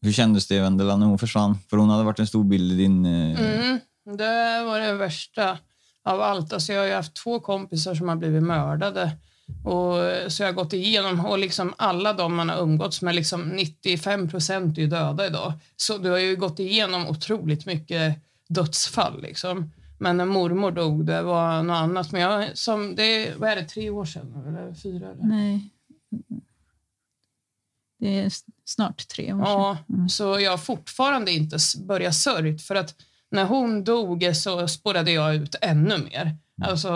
Speaker 2: Hur kändes det Vendela när hon försvann? För hon hade varit en stor bild i din... eh,
Speaker 3: Mm, det var det värsta av allt. Alltså jag har ju haft två kompisar som har blivit mördade. Och, så jag har gått igenom, och liksom alla de man har umgåtts med, liksom 95 procent är ju döda idag. Så du har ju gått igenom otroligt mycket dödsfall. Liksom. Men när mormor dog, det var något annat. Men jag, som, det, vad är det, tre år sedan? Eller fyra? Eller?
Speaker 4: Nej. Det är snart tre år sedan.
Speaker 3: Ja,
Speaker 4: Mm.
Speaker 3: så jag har fortfarande inte börjat sörjt för att när hon dog så spårade jag ut ännu mer. Alltså,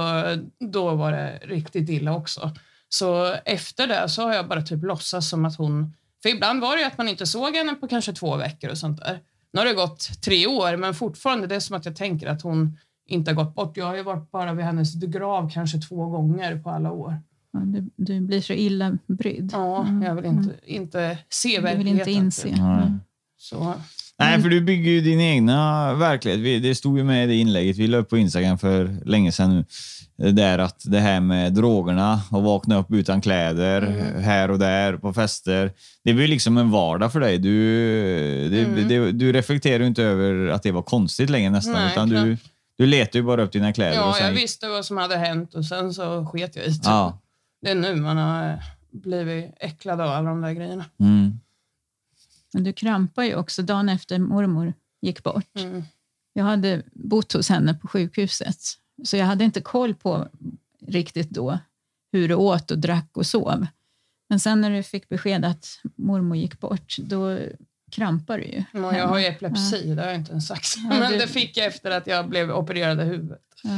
Speaker 3: då var det riktigt illa också. Så efter det så har jag bara typ låtsats som att hon... För ibland var det ju att man inte såg henne på kanske två veckor och sånt där. Nu har det gått tre år, men fortfarande det är som att jag tänker att hon inte har gått bort. Jag har ju varit bara vid hennes grav kanske två gånger på alla år.
Speaker 4: Ja, du, du blir så illa brydd.
Speaker 3: Ja, jag vill inte, inte se
Speaker 4: Du
Speaker 3: verkligheten.
Speaker 4: vill inte inse.
Speaker 3: typ.
Speaker 2: Nej.
Speaker 3: Så,
Speaker 2: Nej, för du bygger ju din egna verklighet. Vi- Det stod ju med i det inlägget vi la upp på Instagram för länge sedan nu. Det Där att det här med drogerna och vakna upp utan kläder
Speaker 3: Mm.
Speaker 2: här och där på fester. Det blir liksom en vardag för dig. Du, det,
Speaker 3: Mm.
Speaker 2: det, du reflekterar ju inte över att det var konstigt längre nästan.
Speaker 3: Nej,
Speaker 2: utan du, du letar ju bara upp dina kläder. och
Speaker 3: Ja,
Speaker 2: sen,
Speaker 3: jag visste vad som hade hänt och sen så sket jag i det.
Speaker 2: Ja.
Speaker 3: Det är nu man har blivit äcklad av alla de där grejerna.
Speaker 2: Mm.
Speaker 4: Men du krampar ju också dagen efter mormor gick bort.
Speaker 3: Mm.
Speaker 4: Jag hade bott hos henne på sjukhuset, så jag hade inte koll på riktigt då hur du åt och drack och sov. Men sen när du fick besked att mormor gick bort, då krampar du ju.
Speaker 3: Och jag har ju epilepsi, det har jag inte ens sagt.
Speaker 4: Ja,
Speaker 3: Men
Speaker 4: du-
Speaker 3: det fick jag efter att jag blev opererad i huvudet.
Speaker 4: Ja.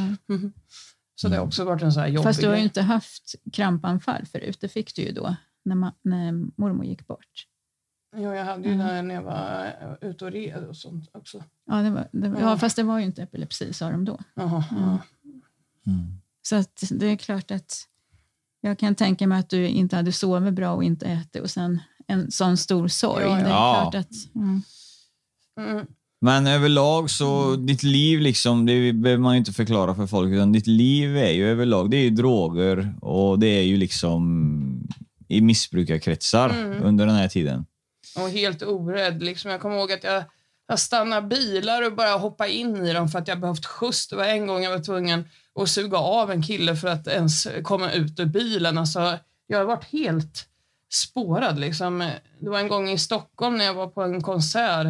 Speaker 3: Så det har också varit en så här jobbig
Speaker 4: Fast du har ju inte haft krampanfall förut, det fick du ju då när, ma- när mormor gick bort.
Speaker 3: Ja, jag hade ju det när jag var eh, ute och red och sånt också.
Speaker 4: Ja, det var, det, var- ja, fast det var ju inte epilepsi sa de då.
Speaker 3: Jaha, ja.
Speaker 4: Så att det är klart att jag kan tänka mig att du inte hade sovit bra och inte ätit och sen en sån stor sorg.
Speaker 3: Ja, ja.
Speaker 4: Det är
Speaker 2: Ja.
Speaker 4: klart att, mm.
Speaker 3: Mm.
Speaker 2: Men överlag så, ditt liv liksom, det behöver man ju inte förklara för folk, utan ditt liv är ju överlag, det är ju droger och det är ju liksom i missbrukarkretsar under den här tiden.
Speaker 3: Och helt orädd. Liksom, jag kommer ihåg att jag, jag stannade bilar och bara hoppade in i dem för att jag behövt skjuts. Det var en gång jag var tvungen att suga av en kille för att ens komma ut ur bilen. Alltså, jag har varit helt spårad. Liksom. Det var en gång i Stockholm när jag var på en konsert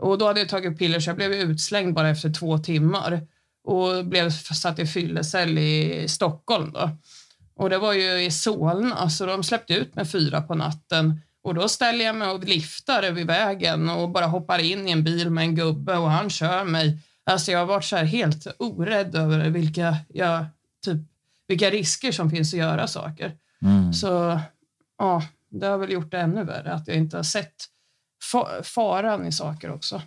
Speaker 3: och då hade jag tagit piller så jag blev utslängd bara efter två timmar och blev satt i fyllecell i Stockholm. Då. Och det var ju i Solna, så de släppte ut mig fyra på natten. Och då ställer jag mig och liftar över vägen och bara hoppar in i en bil med en gubbe och han kör mig. Alltså jag har varit så helt orädd över vilka, jag, typ, vilka risker som finns att göra saker.
Speaker 2: Mm.
Speaker 3: Så ja, det har väl gjort det ännu värre att jag inte har sett fa- faran i saker också.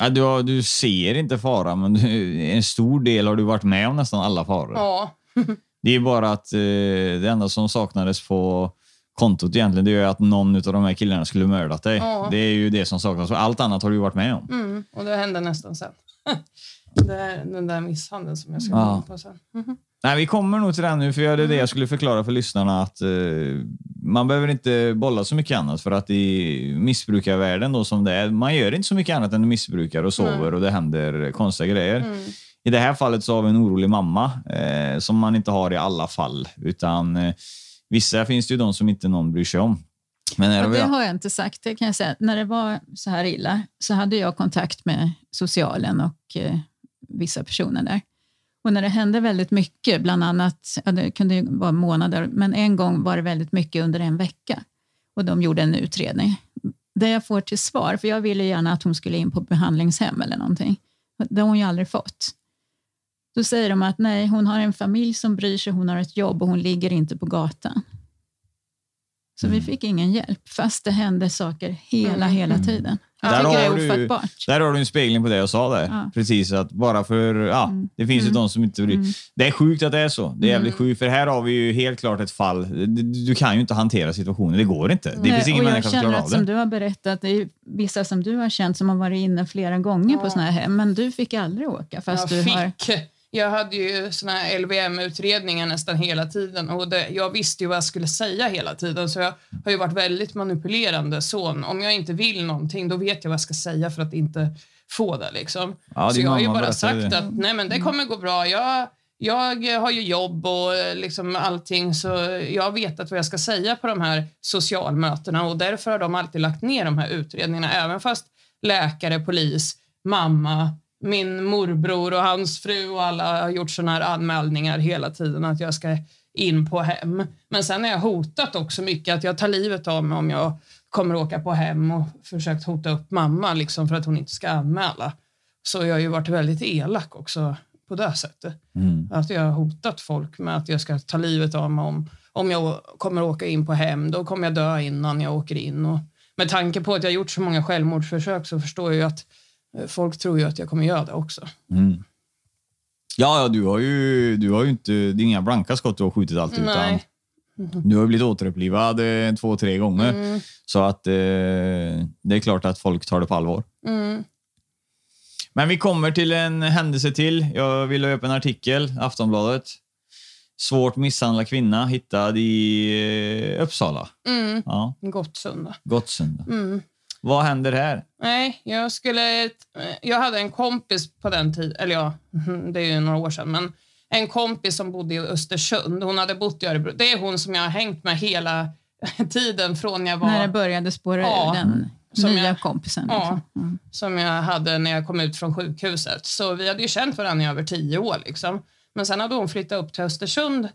Speaker 2: Ja, du, har, du ser inte fara, men du, en stor del har du varit med om nästan alla faror.
Speaker 3: Ja,
Speaker 2: Det är bara att eh, det enda som saknades på kontot egentligen, det är ju att någon av de här killarna skulle mördat dig.
Speaker 3: Ja.
Speaker 2: Det är ju det som saknas. Allt annat har du varit med om.
Speaker 3: mm, och det hände nästan sen. Det är den där misshandeln som jag ska
Speaker 2: Ja.
Speaker 3: in på sen. Mhm.
Speaker 2: Nej, vi kommer nog till den nu, för det är det jag skulle förklara för lyssnarna att eh, man behöver inte bolla så mycket annat för att i missbrukarvärlden då som det är, man gör inte så mycket annat än missbrukar och sover och det händer konstiga grejer.
Speaker 3: Mm.
Speaker 2: I det här fallet så har vi en orolig mamma eh, som man inte har i alla fall, utan eh, vissa finns det ju de som inte någon bryr sig om. Men här
Speaker 4: Ja, det har jag inte sagt. Det kan jag säga. När det var så här illa så hade jag kontakt med socialen och eh, vissa personer där. Och när det hände väldigt mycket, bland annat, ja, det kunde vara månader, men en gång var det väldigt mycket under en vecka. Och de gjorde en utredning. Det jag får till svar, för jag ville gärna att hon skulle in på behandlingshem eller någonting. Det har hon ju aldrig fått. Då säger de att nej, hon har en familj som bryr sig, hon har ett jobb och hon ligger inte på gatan. Så
Speaker 2: Mm.
Speaker 4: vi fick ingen hjälp, fast det hände saker hela,
Speaker 3: Mm.
Speaker 4: hela tiden. Jag
Speaker 2: Där
Speaker 4: tycker det
Speaker 2: har
Speaker 4: är
Speaker 2: du-
Speaker 4: ofattbart.
Speaker 2: där har du en spegling på det jag sa där.
Speaker 4: Ja.
Speaker 2: Precis, att bara för... Ja,
Speaker 4: Mm.
Speaker 2: det finns ju
Speaker 4: Mm.
Speaker 2: de som inte bryr
Speaker 4: Mm.
Speaker 2: Det är sjukt att det är så. Det är jävligt
Speaker 3: Mm.
Speaker 2: sjukt, för här har vi ju helt klart ett fall. Du, du kan ju inte hantera situationen. Det går inte. Det
Speaker 4: Nej,
Speaker 2: finns ingen
Speaker 4: jag
Speaker 2: människa som
Speaker 4: känner
Speaker 2: klarar
Speaker 4: att
Speaker 2: av
Speaker 4: som
Speaker 2: det.
Speaker 4: du har berättat, det är vissa som du har känt som har varit inne flera gånger på
Speaker 3: Ja.
Speaker 4: såna här hem, men du fick aldrig åka fast
Speaker 3: jag
Speaker 4: du har...
Speaker 3: Jag hade ju såna här LVM-utredningar nästan hela tiden och det, jag visste ju vad jag skulle säga hela tiden så jag har ju varit väldigt manipulerande son. Om jag inte vill någonting då vet jag vad jag ska säga för att inte få det liksom.
Speaker 2: Ja,
Speaker 3: så jag har ju bara sagt
Speaker 2: det.
Speaker 3: att nej men det kommer gå bra. Jag, jag har ju jobb och liksom allting så jag har vetat vad jag ska säga på de här socialmötena och därför har de alltid lagt ner de här utredningarna även fast läkare, polis, mamma, min morbror och hans fru och alla har gjort såna här anmälningar hela tiden att jag ska in på hem. Men sen har jag hotat också mycket att jag tar livet av mig om jag kommer åka på hem och försökt hota upp mamma liksom för att hon inte ska anmäla. Så jag har ju varit väldigt elak också på det sättet.
Speaker 2: Mm.
Speaker 3: Att jag har hotat folk med att jag ska ta livet av mig om, om jag kommer åka in på hem. Då kommer jag dö innan jag åker in. Och med tanke på att jag gjort så många självmordsförsök så förstår jag ju att folk tror ju att jag kommer göra det också.
Speaker 2: Mm. Ja, ja, du har ju, du har ju inte... Det är inga blanka skott du har skjutit alltid, utan
Speaker 3: Nej.
Speaker 2: du har blivit återupplivad eh, två, tre gånger.
Speaker 3: Mm,
Speaker 2: Så att eh, det är klart att folk tar det på allvar.
Speaker 3: mm,
Speaker 2: Men vi kommer till en händelse till. Jag vill ha upp en artikel, Aftonbladet. Svårt misshandlad kvinna hittad i eh, Uppsala.
Speaker 3: mm.
Speaker 2: Ja,
Speaker 3: Gottsunda.
Speaker 2: Gottsunda.
Speaker 3: Mm.
Speaker 2: Vad händer här?
Speaker 3: Nej, jag skulle... Jag hade en kompis på den tiden, eller ja, det är ju några år sedan, men en kompis som bodde i Östersund. Hon hade bott i Örebro. Det är hon som jag har hängt med hela tiden från jag var...
Speaker 4: När det började spåra
Speaker 3: Ja,
Speaker 4: ur den
Speaker 3: som
Speaker 4: nya
Speaker 3: jag-
Speaker 4: kompisen.
Speaker 3: Ja.
Speaker 4: Liksom. Mm.
Speaker 3: som jag hade när jag kom ut från sjukhuset. Så vi hade ju känt varandra i över tio år. Liksom. Men sen hade hon flyttat upp till Östersund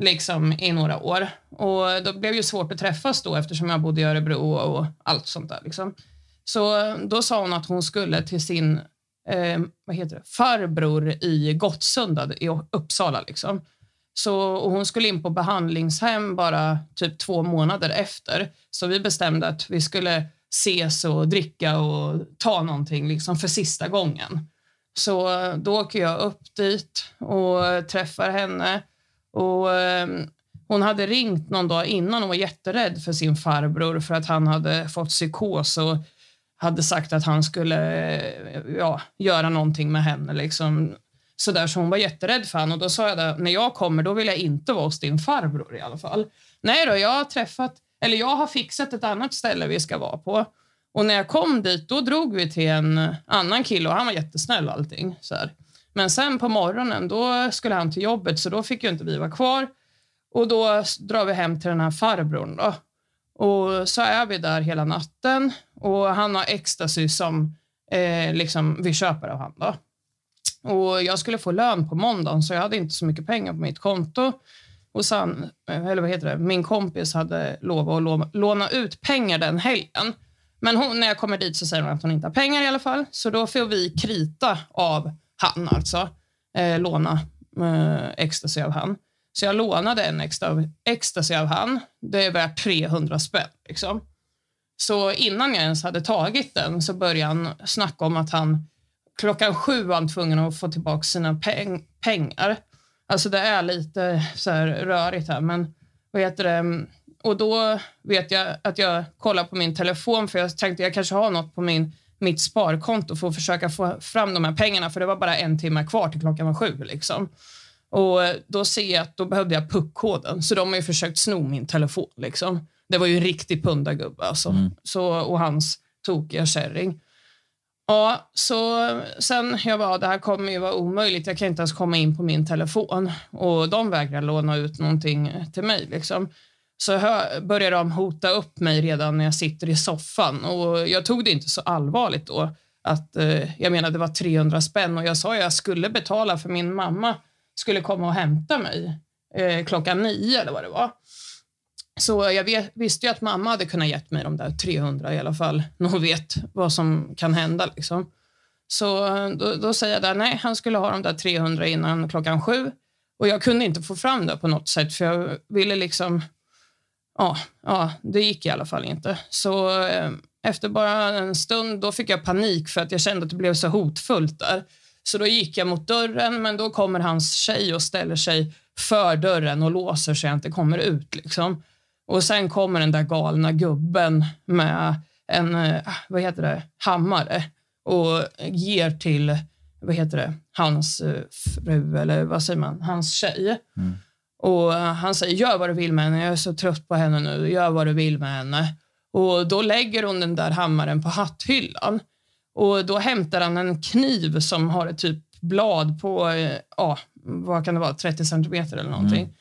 Speaker 3: liksom, i några år. Och då blev det ju svårt att träffas då eftersom jag bodde i Örebro och allt sånt där. Liksom. Så då sa hon att hon skulle till sin eh, vad heter det? farbror i Gottsunda i Uppsala. Liksom. Så, och hon skulle in på behandlingshem bara typ två månader efter. Så vi bestämde att vi skulle ses och dricka och ta någonting liksom för sista gången. Så då åker jag upp dit och träffar henne. Och eh, hon hade ringt någon dag innan och var jätterädd för sin farbror för att han hade fått psykos och hade sagt att han skulle eh, ja, göra någonting med henne. Liksom. Så, där, så hon var jätterädd för honom. Och då sa jag att när jag kommer då vill jag inte vara hos din farbror i alla fall. Nej då, jag har träffat, eller jag har fixat ett annat ställe vi ska vara på. Och när jag kom dit, då drog vi till en annan kille och han var jättesnäll och allting. Så här. Men sen på morgonen, då skulle han till jobbet så då fick ju inte vi vara kvar. Och då drar vi hem till den här farbrorn då. Och så är vi där hela natten och han har ecstasy som eh, liksom vi köper av han då. Och jag skulle få lön på måndagen så jag hade inte så mycket pengar på mitt konto. Och sen, eh, eller vad heter det, min kompis hade lovat att låna ut pengar den helgen. Men hon, när jag kommer dit så säger hon att hon inte har pengar i alla fall. Så då får vi krita av han alltså. Eh, låna eh, ecstasy av han. Så jag lånade en extra ecstasy av han. Det är värt 300 spänn. Liksom. Så innan jag ens hade tagit den så började han snacka om att han klockan sju var han tvungen att få tillbaka sina peng pengar. Alltså det är lite så här rörigt här, men vad heter det? Och då vet jag att jag kollar på min telefon för jag tänkte jag kanske har något på min, mitt sparkonto för att försöka få fram de här pengarna för det var bara en timme kvar till klockan var sju. Liksom. Och då ser jag att då behövde jag puckkoden så de har ju försökt sno min telefon. Liksom. Det var ju en riktig pundargubbe alltså. Mm. Så, och hans tokiga kärring. Ja, så sen jag var det här kommer ju vara omöjligt. Jag kan inte ens komma in på min telefon och de vägrar låna ut någonting till mig. Liksom. Så börjar de hota upp mig redan när jag sitter i soffan och jag tog det inte så allvarligt då. Att, eh, jag menade det var 300 spänn och jag sa att jag skulle betala för min mamma skulle komma och hämta mig eh, klockan nio eller vad det var. Så jag vet, visste ju att mamma hade kunnat gett mig de där 300 i alla fall, när hon vet vad som kan hända. Liksom. Så eh, då, då säger jag där, nej, han skulle ha de där 300 innan klockan sju. Och jag kunde inte få fram det på något sätt, för jag ville liksom... Ja, ja det gick i alla fall inte. Så eh, efter bara en stund då fick jag panik för att jag kände att det blev så hotfullt där. Så då gick jag mot dörren, men då kommer hans tjej och ställer sig för dörren och låser så jag inte kommer ut. Liksom. Och sen kommer den där galna gubben med en, eh, vad heter det, hammare och ger till, vad heter det, hans eh, fru eller vad säger man, hans tjej. Mm. Och han säger, gör vad du vill med henne, jag är så trött på henne nu, gör vad du vill med henne. Och då lägger hon den där hammaren på hatthyllan. Och då hämtar han en kniv som har ett typ blad på, eh, ja, vad kan det vara, 30 centimeter eller någonting. Mm.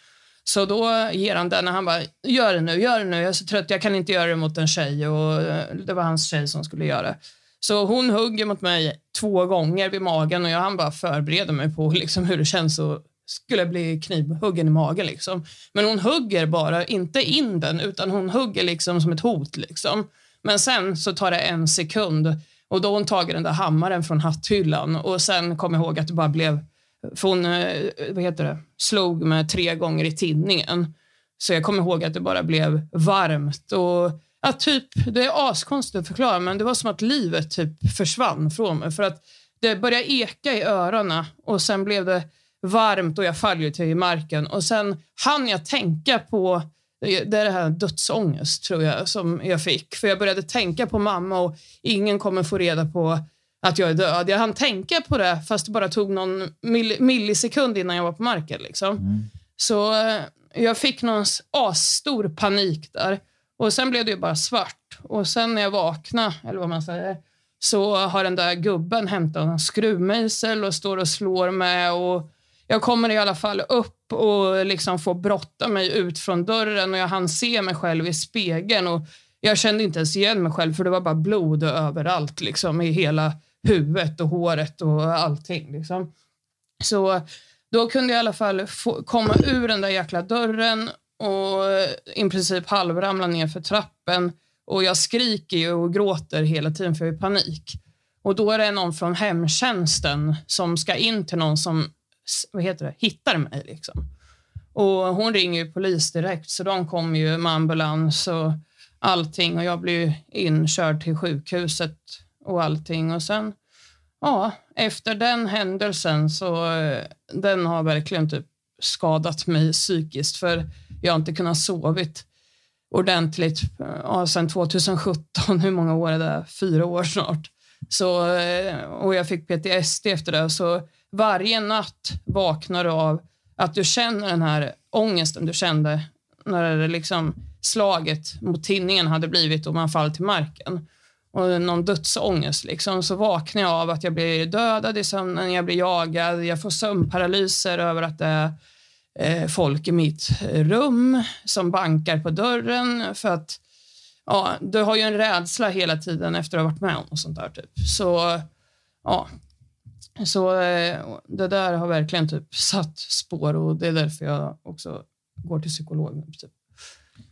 Speaker 3: Så då ger han den och han bara, gör det nu, gör det nu, jag är så trött, jag kan inte göra det mot en tjej och eh, det var hans tjej som skulle göra det. Så hon hugger mot mig två gånger vid magen och jag han bara förbereder mig på liksom hur det känns att skulle bli knivhuggen i magen. Liksom. Men hon hugger bara, inte in den, utan hon hugger liksom som ett hot. Liksom. Men sen så tar det en sekund och då har hon tagit den där hammaren från hatthyllan och sen kom jag ihåg att det bara blev för hon eh, vad heter det, slog med tre gånger i tinningen. Så jag kommer ihåg att det bara blev varmt. och ja, typ, Det är askonstigt att förklara, men det var som att livet typ försvann från mig. För att Det började eka i öronen och sen blev det varmt och jag faller till marken. Och Sen hann jag tänka på det är det här dödsångest tror jag som jag fick. För jag började tänka på mamma och ingen kommer få reda på att jag är död. Jag hann tänka på det fast det bara tog någon mill millisekund innan jag var på marken. Liksom. Mm. Så eh, jag fick någon asstor panik där. Och Sen blev det bara svart. Och Sen när jag vaknade, eller vad man säger, så har den där gubben hämtat en skruvmejsel och står och slår med. Och jag kommer i alla fall upp och liksom får brotta mig ut från dörren och jag hann se mig själv i spegeln. Och jag kände inte ens igen mig själv för det var bara blod överallt liksom, i hela huvudet och håret och allting. Liksom. Så då kunde jag i alla fall få, komma ur den där jäkla dörren och i princip halvramla ner för trappen. Och jag skriker och gråter hela tiden för jag är i panik. Och då är det någon från hemtjänsten som ska in till någon som vad heter det, hittar mig. Liksom. Och hon ringer ju polis direkt så de kommer ju med ambulans och allting och jag blir inkörd till sjukhuset och allting. Och sen ja, efter den händelsen så den har verkligen typ skadat mig psykiskt för jag har inte kunnat sovit ordentligt ja, sedan 2017. Hur många år är det? Fyra år snart. Så, och jag fick PTSD efter det. Så varje natt vaknar du av att du känner den här ångesten du kände när det liksom slaget mot tinningen hade blivit och man fall till marken. Och någon dödsångest. Liksom. Så vaknar jag av att jag blir dödad i sömnen, jag blir jagad, jag får sömnparalyser över att det är eh, folk i mitt rum som bankar på dörren för att ja, du har ju en rädsla hela tiden efter att ha varit med om och sånt där. Typ. Så ja, så eh, det där har verkligen typ satt spår och det är därför jag också går till psykolog. nu, Typ.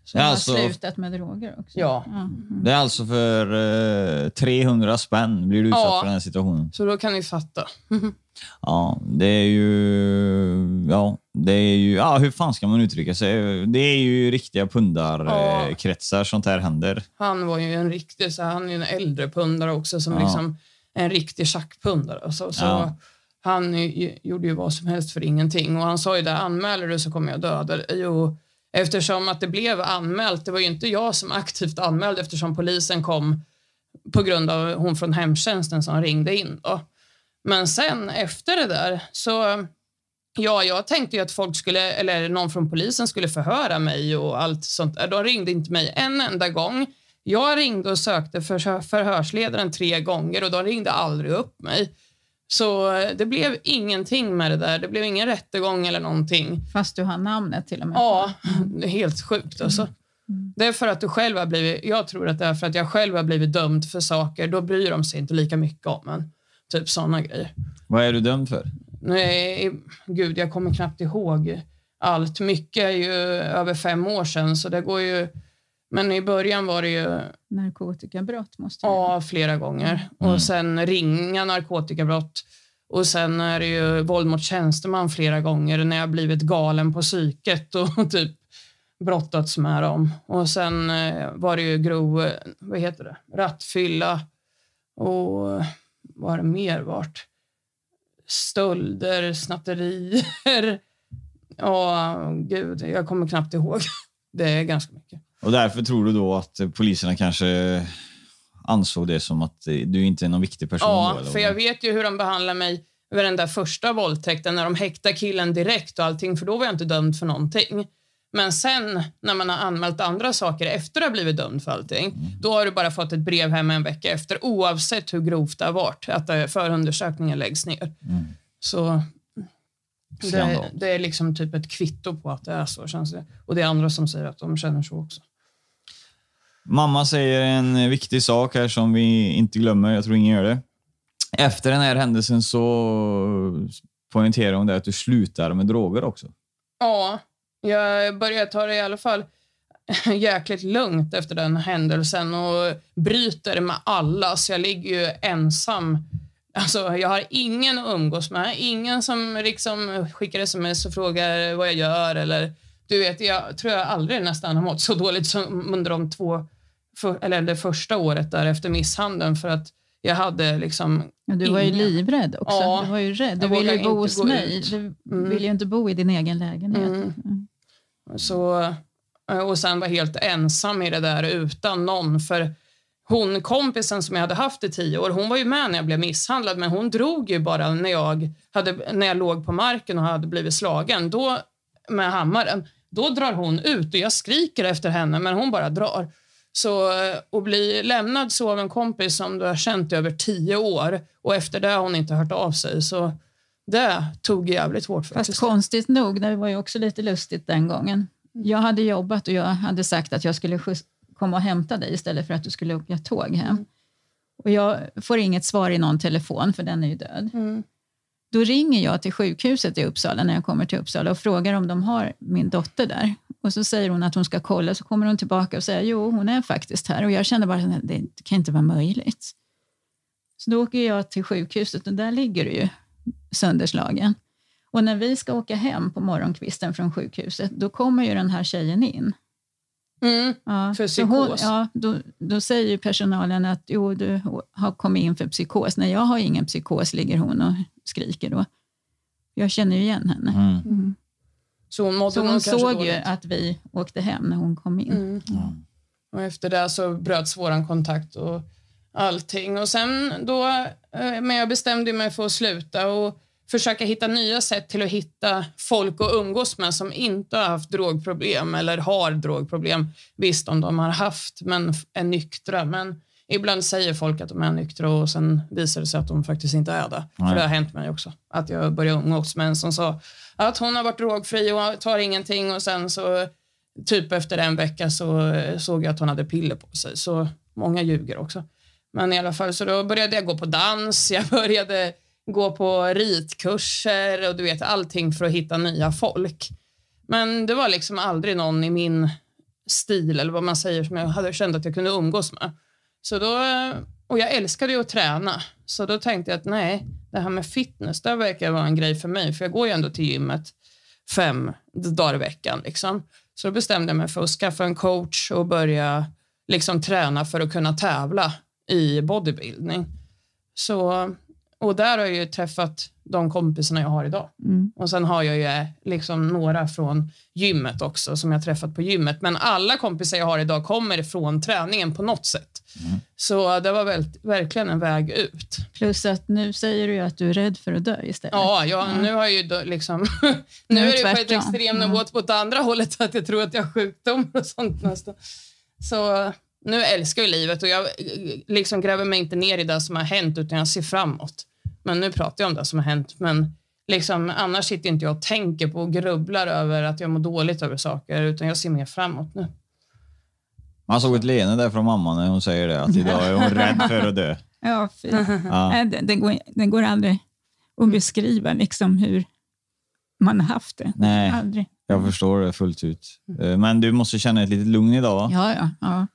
Speaker 4: Så du har
Speaker 2: alltså-
Speaker 4: slutat med droger också?
Speaker 3: Ja.
Speaker 4: Mm.
Speaker 2: Det är alltså för eh, 300 spänn blir du utsatt
Speaker 3: Ja.
Speaker 2: för den här situationen.
Speaker 3: Så då kan ni fatta.
Speaker 2: Ja, det är ju... Ja, det är ju... Ja, hur fan ska man uttrycka sig? Det är ju riktiga
Speaker 3: Ja.
Speaker 2: pundarkretsar sånt här händer.
Speaker 3: Han var ju en riktig, så här, han är ju en äldre pundare också som
Speaker 2: Ja.
Speaker 3: liksom en riktig schackpundare. Alltså, så
Speaker 2: Ja.
Speaker 3: Han gjorde ju vad som helst för ingenting och han sa ju där, anmäler du så kommer jag döda dig. Eftersom att det blev anmält, det var ju inte jag som aktivt anmälde eftersom polisen kom på grund av hon från hemtjänsten som ringde in. Då. Men sen efter det där så Ja, jag tänkte ju att folk skulle, eller någon från polisen skulle förhöra mig och allt sånt. De ringde inte mig en enda gång. Jag ringde och sökte för förhörsledaren tre gånger och de ringde aldrig upp mig. Så eh, det blev ingenting med det där. Det blev ingen rättegång eller någonting.
Speaker 4: Fast du har namnet till och med.
Speaker 3: Ja, det är helt sjukt alltså. Det är för att du själv har blivit, jag tror att det är för att jag själv har blivit dömd för saker. Då bryr de sig inte lika mycket om en. Typ sådana grejer.
Speaker 2: Vad är du dömd för?
Speaker 3: Nej, gud, jag kommer knappt ihåg allt. Mycket är ju över fem år sedan, så det går ju... Men i början var det ju
Speaker 4: Narkotikabrott måste det
Speaker 3: ja, flera gånger. Och sen ringa narkotikabrott. Och sen är det ju våld mot tjänsteman flera gånger när jag blivit galen på psyket och typ brottats med dem. Och sen eh, var det ju grov, eh, vad heter det, rattfylla och eh, vad har det mer varit? Stölder, snatterier. Ja, gud, jag kommer knappt ihåg. Det är ganska mycket.
Speaker 2: Och därför tror du då att poliserna kanske ansåg det som att du inte är någon viktig person?
Speaker 3: Ja,
Speaker 2: då,
Speaker 3: för jag vet ju hur de behandlar mig vid den där första våldtäkten när de häktar killen direkt och allting, för då var jag inte dömd för någonting. Men sen när man har anmält andra saker efter att ha blivit dömd för allting,
Speaker 2: Mm.
Speaker 3: då har du bara fått ett brev hem en vecka efter oavsett hur grovt det har varit, att eh, förundersökningen läggs ner.
Speaker 2: Mm.
Speaker 3: Så det, det är liksom typ ett kvitto på att det är så, känns det. Och det är andra som säger att de känner så också.
Speaker 2: Mamma säger en viktig sak här som vi inte glömmer. Jag tror ingen gör det. Efter den här händelsen så poängterar hon det att du slutar med droger också.
Speaker 3: Ja, jag började ta det i alla fall jäkligt lugnt efter den händelsen och bryter med alla, så jag ligger ju ensam. Alltså, jag har ingen att umgås med, ingen som liksom skickar sms och frågar vad jag gör. Eller, du vet, jag tror jag aldrig nästan har mått så dåligt som under de två, för, eller det första året där efter misshandeln för att jag hade liksom
Speaker 4: Ja, du var ju
Speaker 3: ingen-
Speaker 4: livrädd också.
Speaker 3: Ja,
Speaker 4: du var ju rädd. Du ville ju bo hos mig. Du
Speaker 3: Mm.
Speaker 4: ville ju inte bo i din egen lägenhet.
Speaker 3: Mm.
Speaker 4: Mm.
Speaker 3: Så, och sen var helt ensam i det där utan någon. För hon kompisen som jag hade haft i tio år, hon var ju med när jag blev misshandlad men hon drog ju bara när jag, hade, när jag låg på marken och hade blivit slagen. Då, med hammaren, då drar hon ut och jag skriker efter henne men hon bara drar. Så eh, att bli lämnad så av en kompis som du har känt i över tio år och efter det har hon inte hört av sig. Så det tog jävligt hårt
Speaker 4: Fast
Speaker 3: faktiskt.
Speaker 4: konstigt nog, det var ju också lite lustigt den gången. Jag hade jobbat och jag hade sagt att jag skulle komma och hämta dig istället för att du skulle åka tåg hem. Och jag får inget svar i någon telefon, för den är ju död.
Speaker 3: Mm.
Speaker 4: Då ringer jag till sjukhuset i Uppsala när jag kommer till Uppsala och frågar om de har min dotter där. Och så säger hon att hon ska kolla, så kommer hon tillbaka och säger jo, hon är faktiskt här. Och jag kände bara att det kan inte vara möjligt. Så då åker jag till sjukhuset och där ligger du ju sönderslagen. Och när vi ska åka hem på morgonkvisten från sjukhuset, då kommer ju den här tjejen in.
Speaker 3: Mm.
Speaker 4: Ja,
Speaker 3: För
Speaker 4: så hon,
Speaker 3: psykos.
Speaker 4: ja, då, då säger personalen att jo, du har kommit in för psykos. Nej, jag har ingen psykos, ligger hon och skriker då. Jag känner ju igen henne.
Speaker 2: Mm.
Speaker 3: Så hon mådde
Speaker 4: Så hon såg ju att vi åkte hem när hon kom in.
Speaker 3: Mm. Och efter det så bröts våran kontakt och allting. Och sen då, eh, men jag bestämde mig för att sluta och försöka hitta nya sätt till att hitta folk att umgås med som inte har haft drogproblem eller har drogproblem. Visst, om de har haft, men är nyktra. Men ibland säger folk att de är nyktra och sen visar det sig att de faktiskt inte är det.
Speaker 2: Nej.
Speaker 3: För det har hänt mig också. Att jag började umgås med en som sa att hon har varit drogfri och tar ingenting och sen så typ efter en vecka så eh, såg jag att hon hade piller på sig. Så många ljuger också. Men i alla fall, så då började jag gå på dans, jag började gå på ritkurser och du vet allting för att hitta nya folk. Men det var liksom aldrig någon i min stil eller vad man säger som jag hade känt att jag kunde umgås med. Så då, eh, och jag älskade ju att träna. Så då tänkte jag att nej, det här med fitness, det verkar vara en grej för mig. För jag går ju ändå till gymmet fem dagar i veckan. Liksom. Så då bestämde jag mig för att skaffa en coach och börja liksom, träna för att kunna tävla i bodybuilding. Så, och där har jag ju träffat de kompisarna jag har idag.
Speaker 4: Mm.
Speaker 3: Och sen har jag ju eh, liksom några från gymmet också som jag träffat på gymmet. Men alla kompisar jag har idag kommer från träningen på något sätt. Så det var väl, verkligen en väg ut.
Speaker 4: Plus att nu säger du ju att du är rädd för att dö istället.
Speaker 3: Ja, ja, nu har jag ju liksom... nu
Speaker 4: är
Speaker 3: är
Speaker 4: det
Speaker 3: på ett extrem nivå åt andra hållet att jag tror att jag har sjukdomar och sånt nästan. Så nu älskar jag livet och jag eh, liksom gräver mig inte ner i det som har hänt utan jag ser framåt. Men nu pratar jag om det som har hänt. Men liksom, annars sitter inte jag och tänker på och grubblar över att jag mår dåligt över saker utan jag ser mer framåt nu.
Speaker 2: Man såg ett leende där från mamma när hon säger det, att idag är hon rädd för att dö.
Speaker 4: Ja, fy.
Speaker 2: Ja.
Speaker 4: Det, går, det går aldrig att beskriva liksom hur man har haft det.
Speaker 2: Nej.
Speaker 4: Aldrig.
Speaker 2: Jag förstår det fullt ut. Eh, Men du måste känna ett litet lugn idag, va?
Speaker 4: Ja, ja, ja.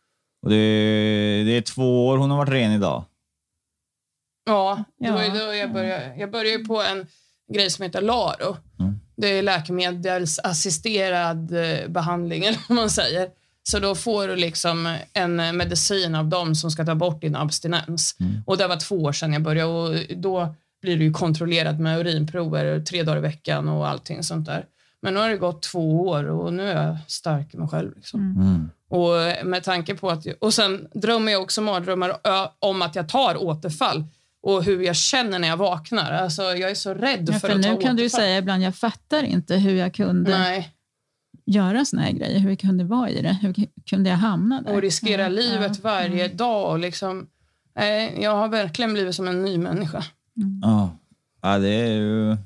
Speaker 2: Och det, det är två år hon har varit ren idag.
Speaker 3: Ja, det
Speaker 4: Ja.
Speaker 3: var ju då jag började. Jag började på en grej som heter LARO.
Speaker 2: Mm.
Speaker 3: Det är läkemedelsassisterad eh, behandling, eller vad man säger. Så då får du liksom en eh, medicin av dem som ska ta bort din abstinens. Och det var två år sedan jag började och då blir du ju kontrollerad med urinprover tre dagar i veckan och allting sånt där. Men nu har det gått två år och nu är jag stark i mig själv. Liksom.
Speaker 2: Mm.
Speaker 3: Och med tanke på att... Och sen drömmer jag också mardrömmar om att jag tar återfall och hur jag känner när jag vaknar. Alltså, jag är så rädd
Speaker 4: Ja,
Speaker 3: för,
Speaker 4: för
Speaker 3: att ta
Speaker 4: nu kan du ju
Speaker 3: återfall.
Speaker 4: säga ibland, jag fattar inte hur jag kunde
Speaker 3: Nej,
Speaker 4: göra såna här grejer. Hur jag kunde vara i det. Hur kunde jag hamna där?
Speaker 3: och riskera
Speaker 4: Ja,
Speaker 3: livet
Speaker 4: ja.
Speaker 3: varje dag. Och liksom, nej, jag har verkligen blivit som en ny människa.
Speaker 2: Ja, ja det är ju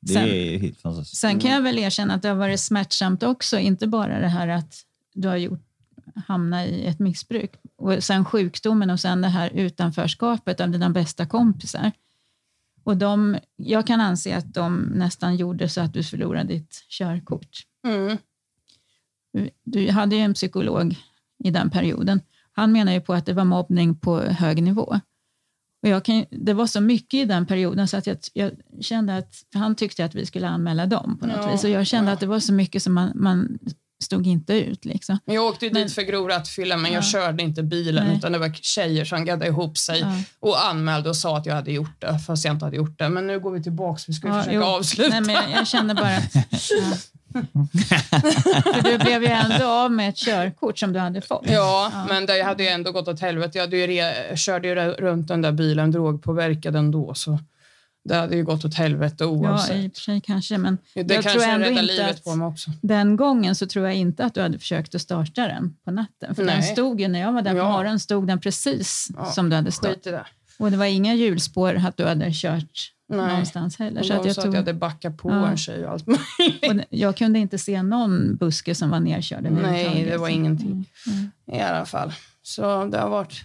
Speaker 2: det
Speaker 4: Sen-
Speaker 2: är helt fantastiskt.
Speaker 4: Sen kan jag väl erkänna att det har varit smärtsamt också. Inte bara det här att du har gjort, hamnat i ett missbruk. Och sen sjukdomen och sen det här utanförskapet av dina bästa kompisar. Och de, jag kan anse att de nästan gjorde så att du förlorade ditt körkort.
Speaker 3: Mm.
Speaker 4: Du hade ju en psykolog i den perioden. Han menar ju på att det var mobbning på hög nivå. Och jag kan, det var så mycket i den perioden så att jag, jag kände att han tyckte att vi skulle anmäla dem på något
Speaker 3: Ja,
Speaker 4: vis. Och jag kände
Speaker 3: ja.
Speaker 4: att det var så mycket som man, man stod inte ut. Liksom.
Speaker 3: Men Jag åkte
Speaker 4: Men-
Speaker 3: dit för grov rattfylla, men
Speaker 4: Ja.
Speaker 3: jag körde inte bilen
Speaker 4: Nej.
Speaker 3: utan det var tjejer som gaddade ihop sig
Speaker 4: Ja.
Speaker 3: och anmälde och sa att jag hade gjort det, fast jag inte hade gjort det. Men nu går vi tillbaka, vi ska
Speaker 4: Ja,
Speaker 3: försöka
Speaker 4: jo.
Speaker 3: avsluta.
Speaker 4: Nej, men jag, jag kände bara att... Ja. för du blev ju ändå av med ett körkort som du hade fått.
Speaker 3: Ja, men det hade ju ändå gått åt helvete. Jag, hade ju re, körde ju runt den där bilen drogpåverkad ändå, så det hade ju gått åt helvete
Speaker 4: Ja,
Speaker 3: oavsett.
Speaker 4: i och för sig kanske, men
Speaker 3: det
Speaker 4: jag
Speaker 3: kanske
Speaker 4: tror ändå inte att
Speaker 3: på mig också.
Speaker 4: den gången så tror jag inte att du hade försökt att starta den på natten. För
Speaker 3: Nej.
Speaker 4: den stod ju, när jag var där på
Speaker 3: Ja.
Speaker 4: morgonen stod den precis
Speaker 3: Ja,
Speaker 4: som du hade
Speaker 3: i det.
Speaker 4: Och det var inga hjulspår att du hade kört
Speaker 3: Nej.
Speaker 4: någonstans heller. Så att jag,
Speaker 3: sa att
Speaker 4: tog,
Speaker 3: jag hade backat på
Speaker 4: Ja.
Speaker 3: en tjej och allt möjligt.
Speaker 4: och jag kunde inte se någon buske som var nerkörd.
Speaker 3: Nej, det var ingenting.
Speaker 4: Mm.
Speaker 3: I alla fall. Så det har varit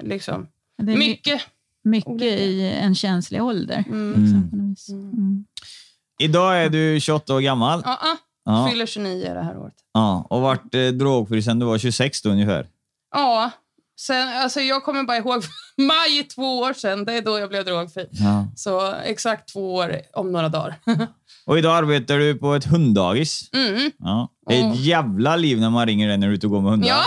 Speaker 3: liksom mycket.
Speaker 4: Mycket
Speaker 3: olika.
Speaker 4: i en känslig ålder.
Speaker 3: Mm.
Speaker 4: Liksom, vis. Mm.
Speaker 2: Idag är du 28 år gammal.
Speaker 3: Ja, ja.
Speaker 2: Ja,
Speaker 3: Fyller 29 det här året.
Speaker 2: ja, och varit eh, drogfri sedan du var 26 då ungefär.
Speaker 3: Ja, Sen, alltså jag kommer bara ihåg maj två år sedan. Det är då jag blev drogfri.
Speaker 2: Ja.
Speaker 3: Så exakt två år om några dagar.
Speaker 2: Och idag arbetar du på ett hunddagis.
Speaker 3: Mm.
Speaker 2: Ja. Det är
Speaker 3: Mm.
Speaker 2: ett jävla liv när man ringer dig när du är ute och går med hundar.
Speaker 3: Ja.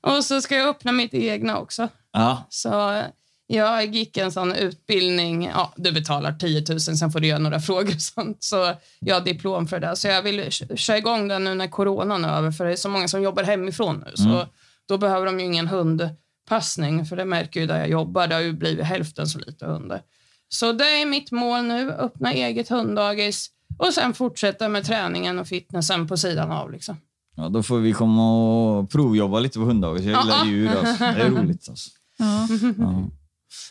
Speaker 3: och så ska jag öppna mitt egna också.
Speaker 2: Ja.
Speaker 3: Så jag gick en sån utbildning. Ja, du betalar 10 000, sen får du göra några frågor och sånt. Så jag har diplom för det. Så jag vill köra igång den nu när coronan är över. För det är så många som jobbar hemifrån nu. Så då behöver de ju ingen hundpassning. För det märker ju där jag jobbar. Det har ju blivit hälften så lite hundar. Så det är mitt mål nu. Öppna eget hunddagis. Och sen fortsätta med träningen och fitnessen på sidan av. Liksom.
Speaker 2: Ja, då får vi komma och provjobba lite på hunddagis. Jag gillar djur. Alltså. Det är roligt. Alltså.
Speaker 4: Ja.
Speaker 2: Ja.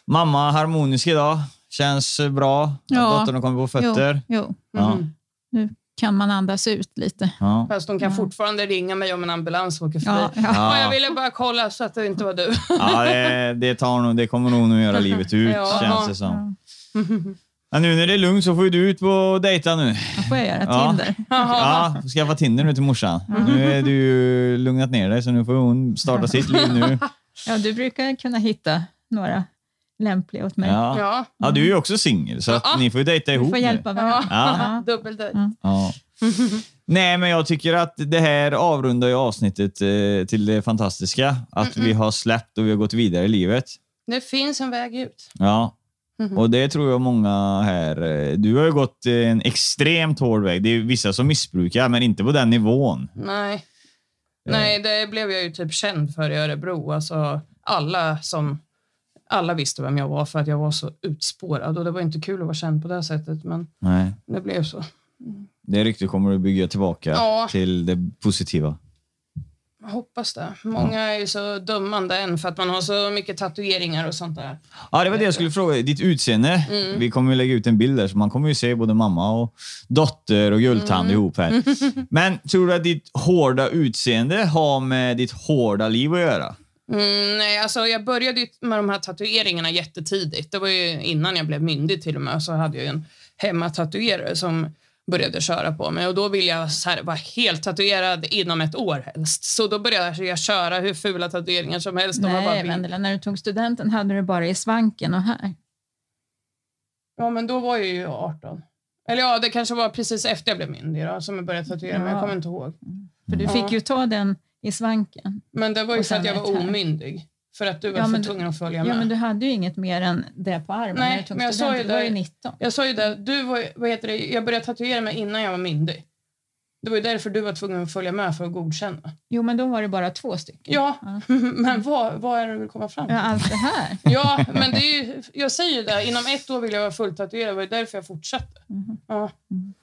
Speaker 2: Mamma harmonisk idag. Känns bra. Att
Speaker 4: Ja.
Speaker 2: dottern har kommit på fötter.
Speaker 4: Jo, jo,
Speaker 2: Ja.
Speaker 3: Mhm.
Speaker 4: nu kan man andas ut lite.
Speaker 2: Ja.
Speaker 3: Fast de kan fortfarande ringa mig om en ambulans åker förbi.
Speaker 4: Ja, ja.
Speaker 3: Ja,
Speaker 2: Ja.
Speaker 3: jag ville bara kolla så att det inte var du.
Speaker 2: Ja, det, det, tar nog, det kommer nog att göra livet ut,
Speaker 3: Ja.
Speaker 2: känns det som. Ja, nu när det är lugnt så får du ut på dejta nu.
Speaker 4: Vad får jag göra?
Speaker 2: Ja.
Speaker 4: Tinder?
Speaker 2: Ja, skaffa Tinder nu till morsan. Nu är du lugnat ner dig, så nu får hon starta sitt liv nu.
Speaker 4: Ja, du brukar kunna hitta några lämpliga åt mig.
Speaker 2: Ja,
Speaker 3: Ja.
Speaker 2: ja du är ju också singel, så att
Speaker 3: Ja.
Speaker 2: ni får ju dejta
Speaker 4: Vi
Speaker 2: ihop
Speaker 4: får
Speaker 2: nu.
Speaker 4: hjälpa varandra.
Speaker 2: Ja.
Speaker 3: Dubbeldejt.
Speaker 2: Ja. Nej, men jag tycker att det här avrundar ju avsnittet eh, till det fantastiska. Att vi har släppt och vi har gått vidare i livet.
Speaker 3: Det finns en väg ut.
Speaker 2: Ja. Och det tror jag många här... eh, Du har ju gått en extremt hård väg. Det är vissa som missbrukar, men inte på den nivån.
Speaker 3: Nej. Nej, det blev jag ju typ känd för i Örebro. Alltså, alla, som, alla visste vem jag var för att jag var så utspårad. Och det var inte kul att vara känd på det sättet, men
Speaker 2: Nej.
Speaker 3: det blev så.
Speaker 2: Det ryktet kommer du bygga tillbaka
Speaker 3: Ja.
Speaker 2: till det positiva.
Speaker 3: Jag hoppas det. Många är ju så dömande än för att man har så mycket tatueringar och sånt där.
Speaker 2: Ja, det var det jag skulle fråga. Ditt utseende. Vi kommer ju lägga ut en bild där, så man kommer ju se både mamma och dotter och guldtand ihop här. Men tror du att ditt hårda utseende har med ditt hårda liv att göra?
Speaker 3: Mm, nej, alltså jag började med de här tatueringarna jättetidigt. Det var ju innan jag blev myndig till och med. Så hade jag ju en hemmatatuerare som började köra på mig. Och då ville jag så här, vara helt tatuerad inom ett år helst. Så då började jag köra hur fula tatueringar som helst. Bara
Speaker 4: Nej,
Speaker 3: bild-
Speaker 4: Vendela, när du tog studenten hade du bara i svanken och här.
Speaker 3: Ja, men då var jag ju 18. Eller ja, det kanske var precis efter jag blev myndig då, som jag började tatuera mig. Jag
Speaker 4: Ja.
Speaker 3: kommer inte ihåg.
Speaker 4: För du
Speaker 3: Ja.
Speaker 4: fick ju ta den i svanken.
Speaker 3: Men det var ju för att jag var omyndig. För att du var
Speaker 4: Ja,
Speaker 3: för tvungen att följa
Speaker 4: Ja,
Speaker 3: med.
Speaker 4: men du hade ju inget mer än det på armen
Speaker 3: Nej,
Speaker 4: när du tog
Speaker 3: men jag sa ju
Speaker 4: studenten. Du var
Speaker 3: det-
Speaker 4: ju 19.
Speaker 3: Jag sa ju det, du var, vad heter det, jag började tatuera mig innan jag var myndig. Det var ju därför du var tvungen att följa med för att godkänna.
Speaker 4: Jo, men då var det bara två stycken.
Speaker 3: Ja, men vad, vad är det du vill komma fram
Speaker 4: Ja,
Speaker 3: till?
Speaker 4: allt det här.
Speaker 3: Ja, men det är ju, jag säger ju det, inom ett år vill jag vara fulltatuerad. Det var ju därför jag fortsatte. Ja.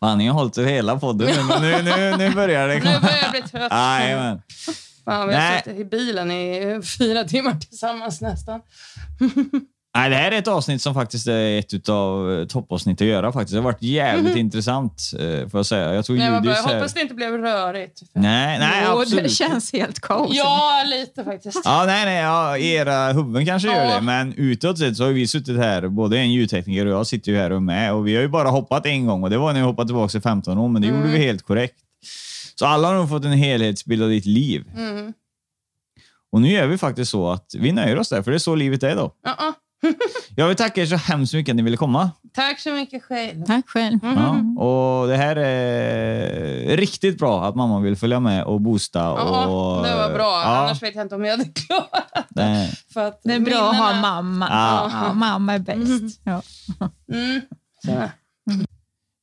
Speaker 2: Fan, ni har hållit hela podden nu, men nu, nu, nu börjar det
Speaker 3: Nu
Speaker 2: komma.
Speaker 3: börjar jag bli trött. Fan, vi har suttit i bilen i fyra timmar tillsammans nästan.
Speaker 2: Nej, det här är ett avsnitt som faktiskt är ett av toppavsnitt att göra. faktiskt. Det har varit jävligt intressant, eh, får jag säga. Jag tror
Speaker 3: Nej.
Speaker 2: Judis
Speaker 3: Jag
Speaker 2: här...
Speaker 3: hoppas det inte blev rörigt.
Speaker 2: Nej, nej
Speaker 4: Jo,
Speaker 2: absolut.
Speaker 4: det känns helt kaos.
Speaker 3: Ja, lite faktiskt.
Speaker 2: Ja, nej, nej. Ja, era huvuden kanske gör
Speaker 3: Ja.
Speaker 2: det, men utåt sett så har vi suttit här, både en ljudtekniker och jag sitter ju här och med och vi har ju bara hoppat en gång och det var när jag hoppade tillbaka i 15 år, men det gjorde vi helt korrekt. Så alla har fått en helhetsbild av ditt liv.
Speaker 3: Mm.
Speaker 2: Och nu gör vi faktiskt så att vi nöjer oss där, för det är så livet är då.
Speaker 3: Ja, ja.
Speaker 2: Jag vill tacka er så hemskt mycket att ni ville komma.
Speaker 3: Tack så mycket själv.
Speaker 4: Tack själv.
Speaker 2: Ja, och det här är riktigt bra att mamma vill följa med och boosta.
Speaker 3: Ja,
Speaker 2: och,
Speaker 3: det var bra.
Speaker 2: Ja,
Speaker 3: Annars vet jag inte om jag hade klarat det. För att
Speaker 4: Det är bra att ha mamma.
Speaker 2: Ja.
Speaker 4: Ja, mamma är bäst. Ja.
Speaker 3: Mm.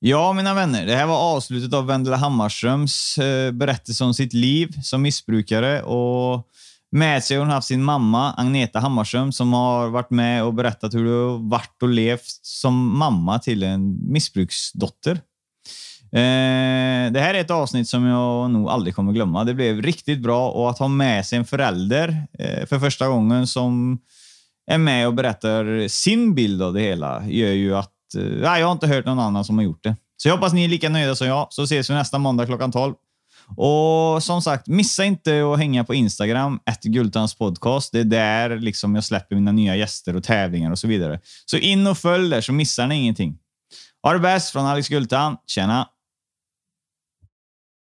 Speaker 2: Ja, mina vänner. Det här var avslutet av Vendela Hammarströms eh, berättelse om sitt liv som missbrukare. Och med sig har hon haft sin mamma, Agneta Hammarström, som har varit med och berättat hur det har varit och levt som mamma till en missbruksdotter. Eh, det här är ett avsnitt som jag nog aldrig kommer glömma. Det blev riktigt bra och att ha med sig en förälder eh, för första gången som är med och berättar sin bild av det hela gör ju att Eh, nej, jag har inte hört någon annan som har gjort det. Så jag hoppas ni är lika nöjda som jag, så ses vi nästa måndag klockan 12. Och som sagt, missa inte att hänga på Instagram, Gultans podcast. Det är där liksom jag släpper mina nya gäster och tävlingar och så vidare. Så in och följ där så missar ni ingenting. Ha det bäst från Alex Gultan. Tjena!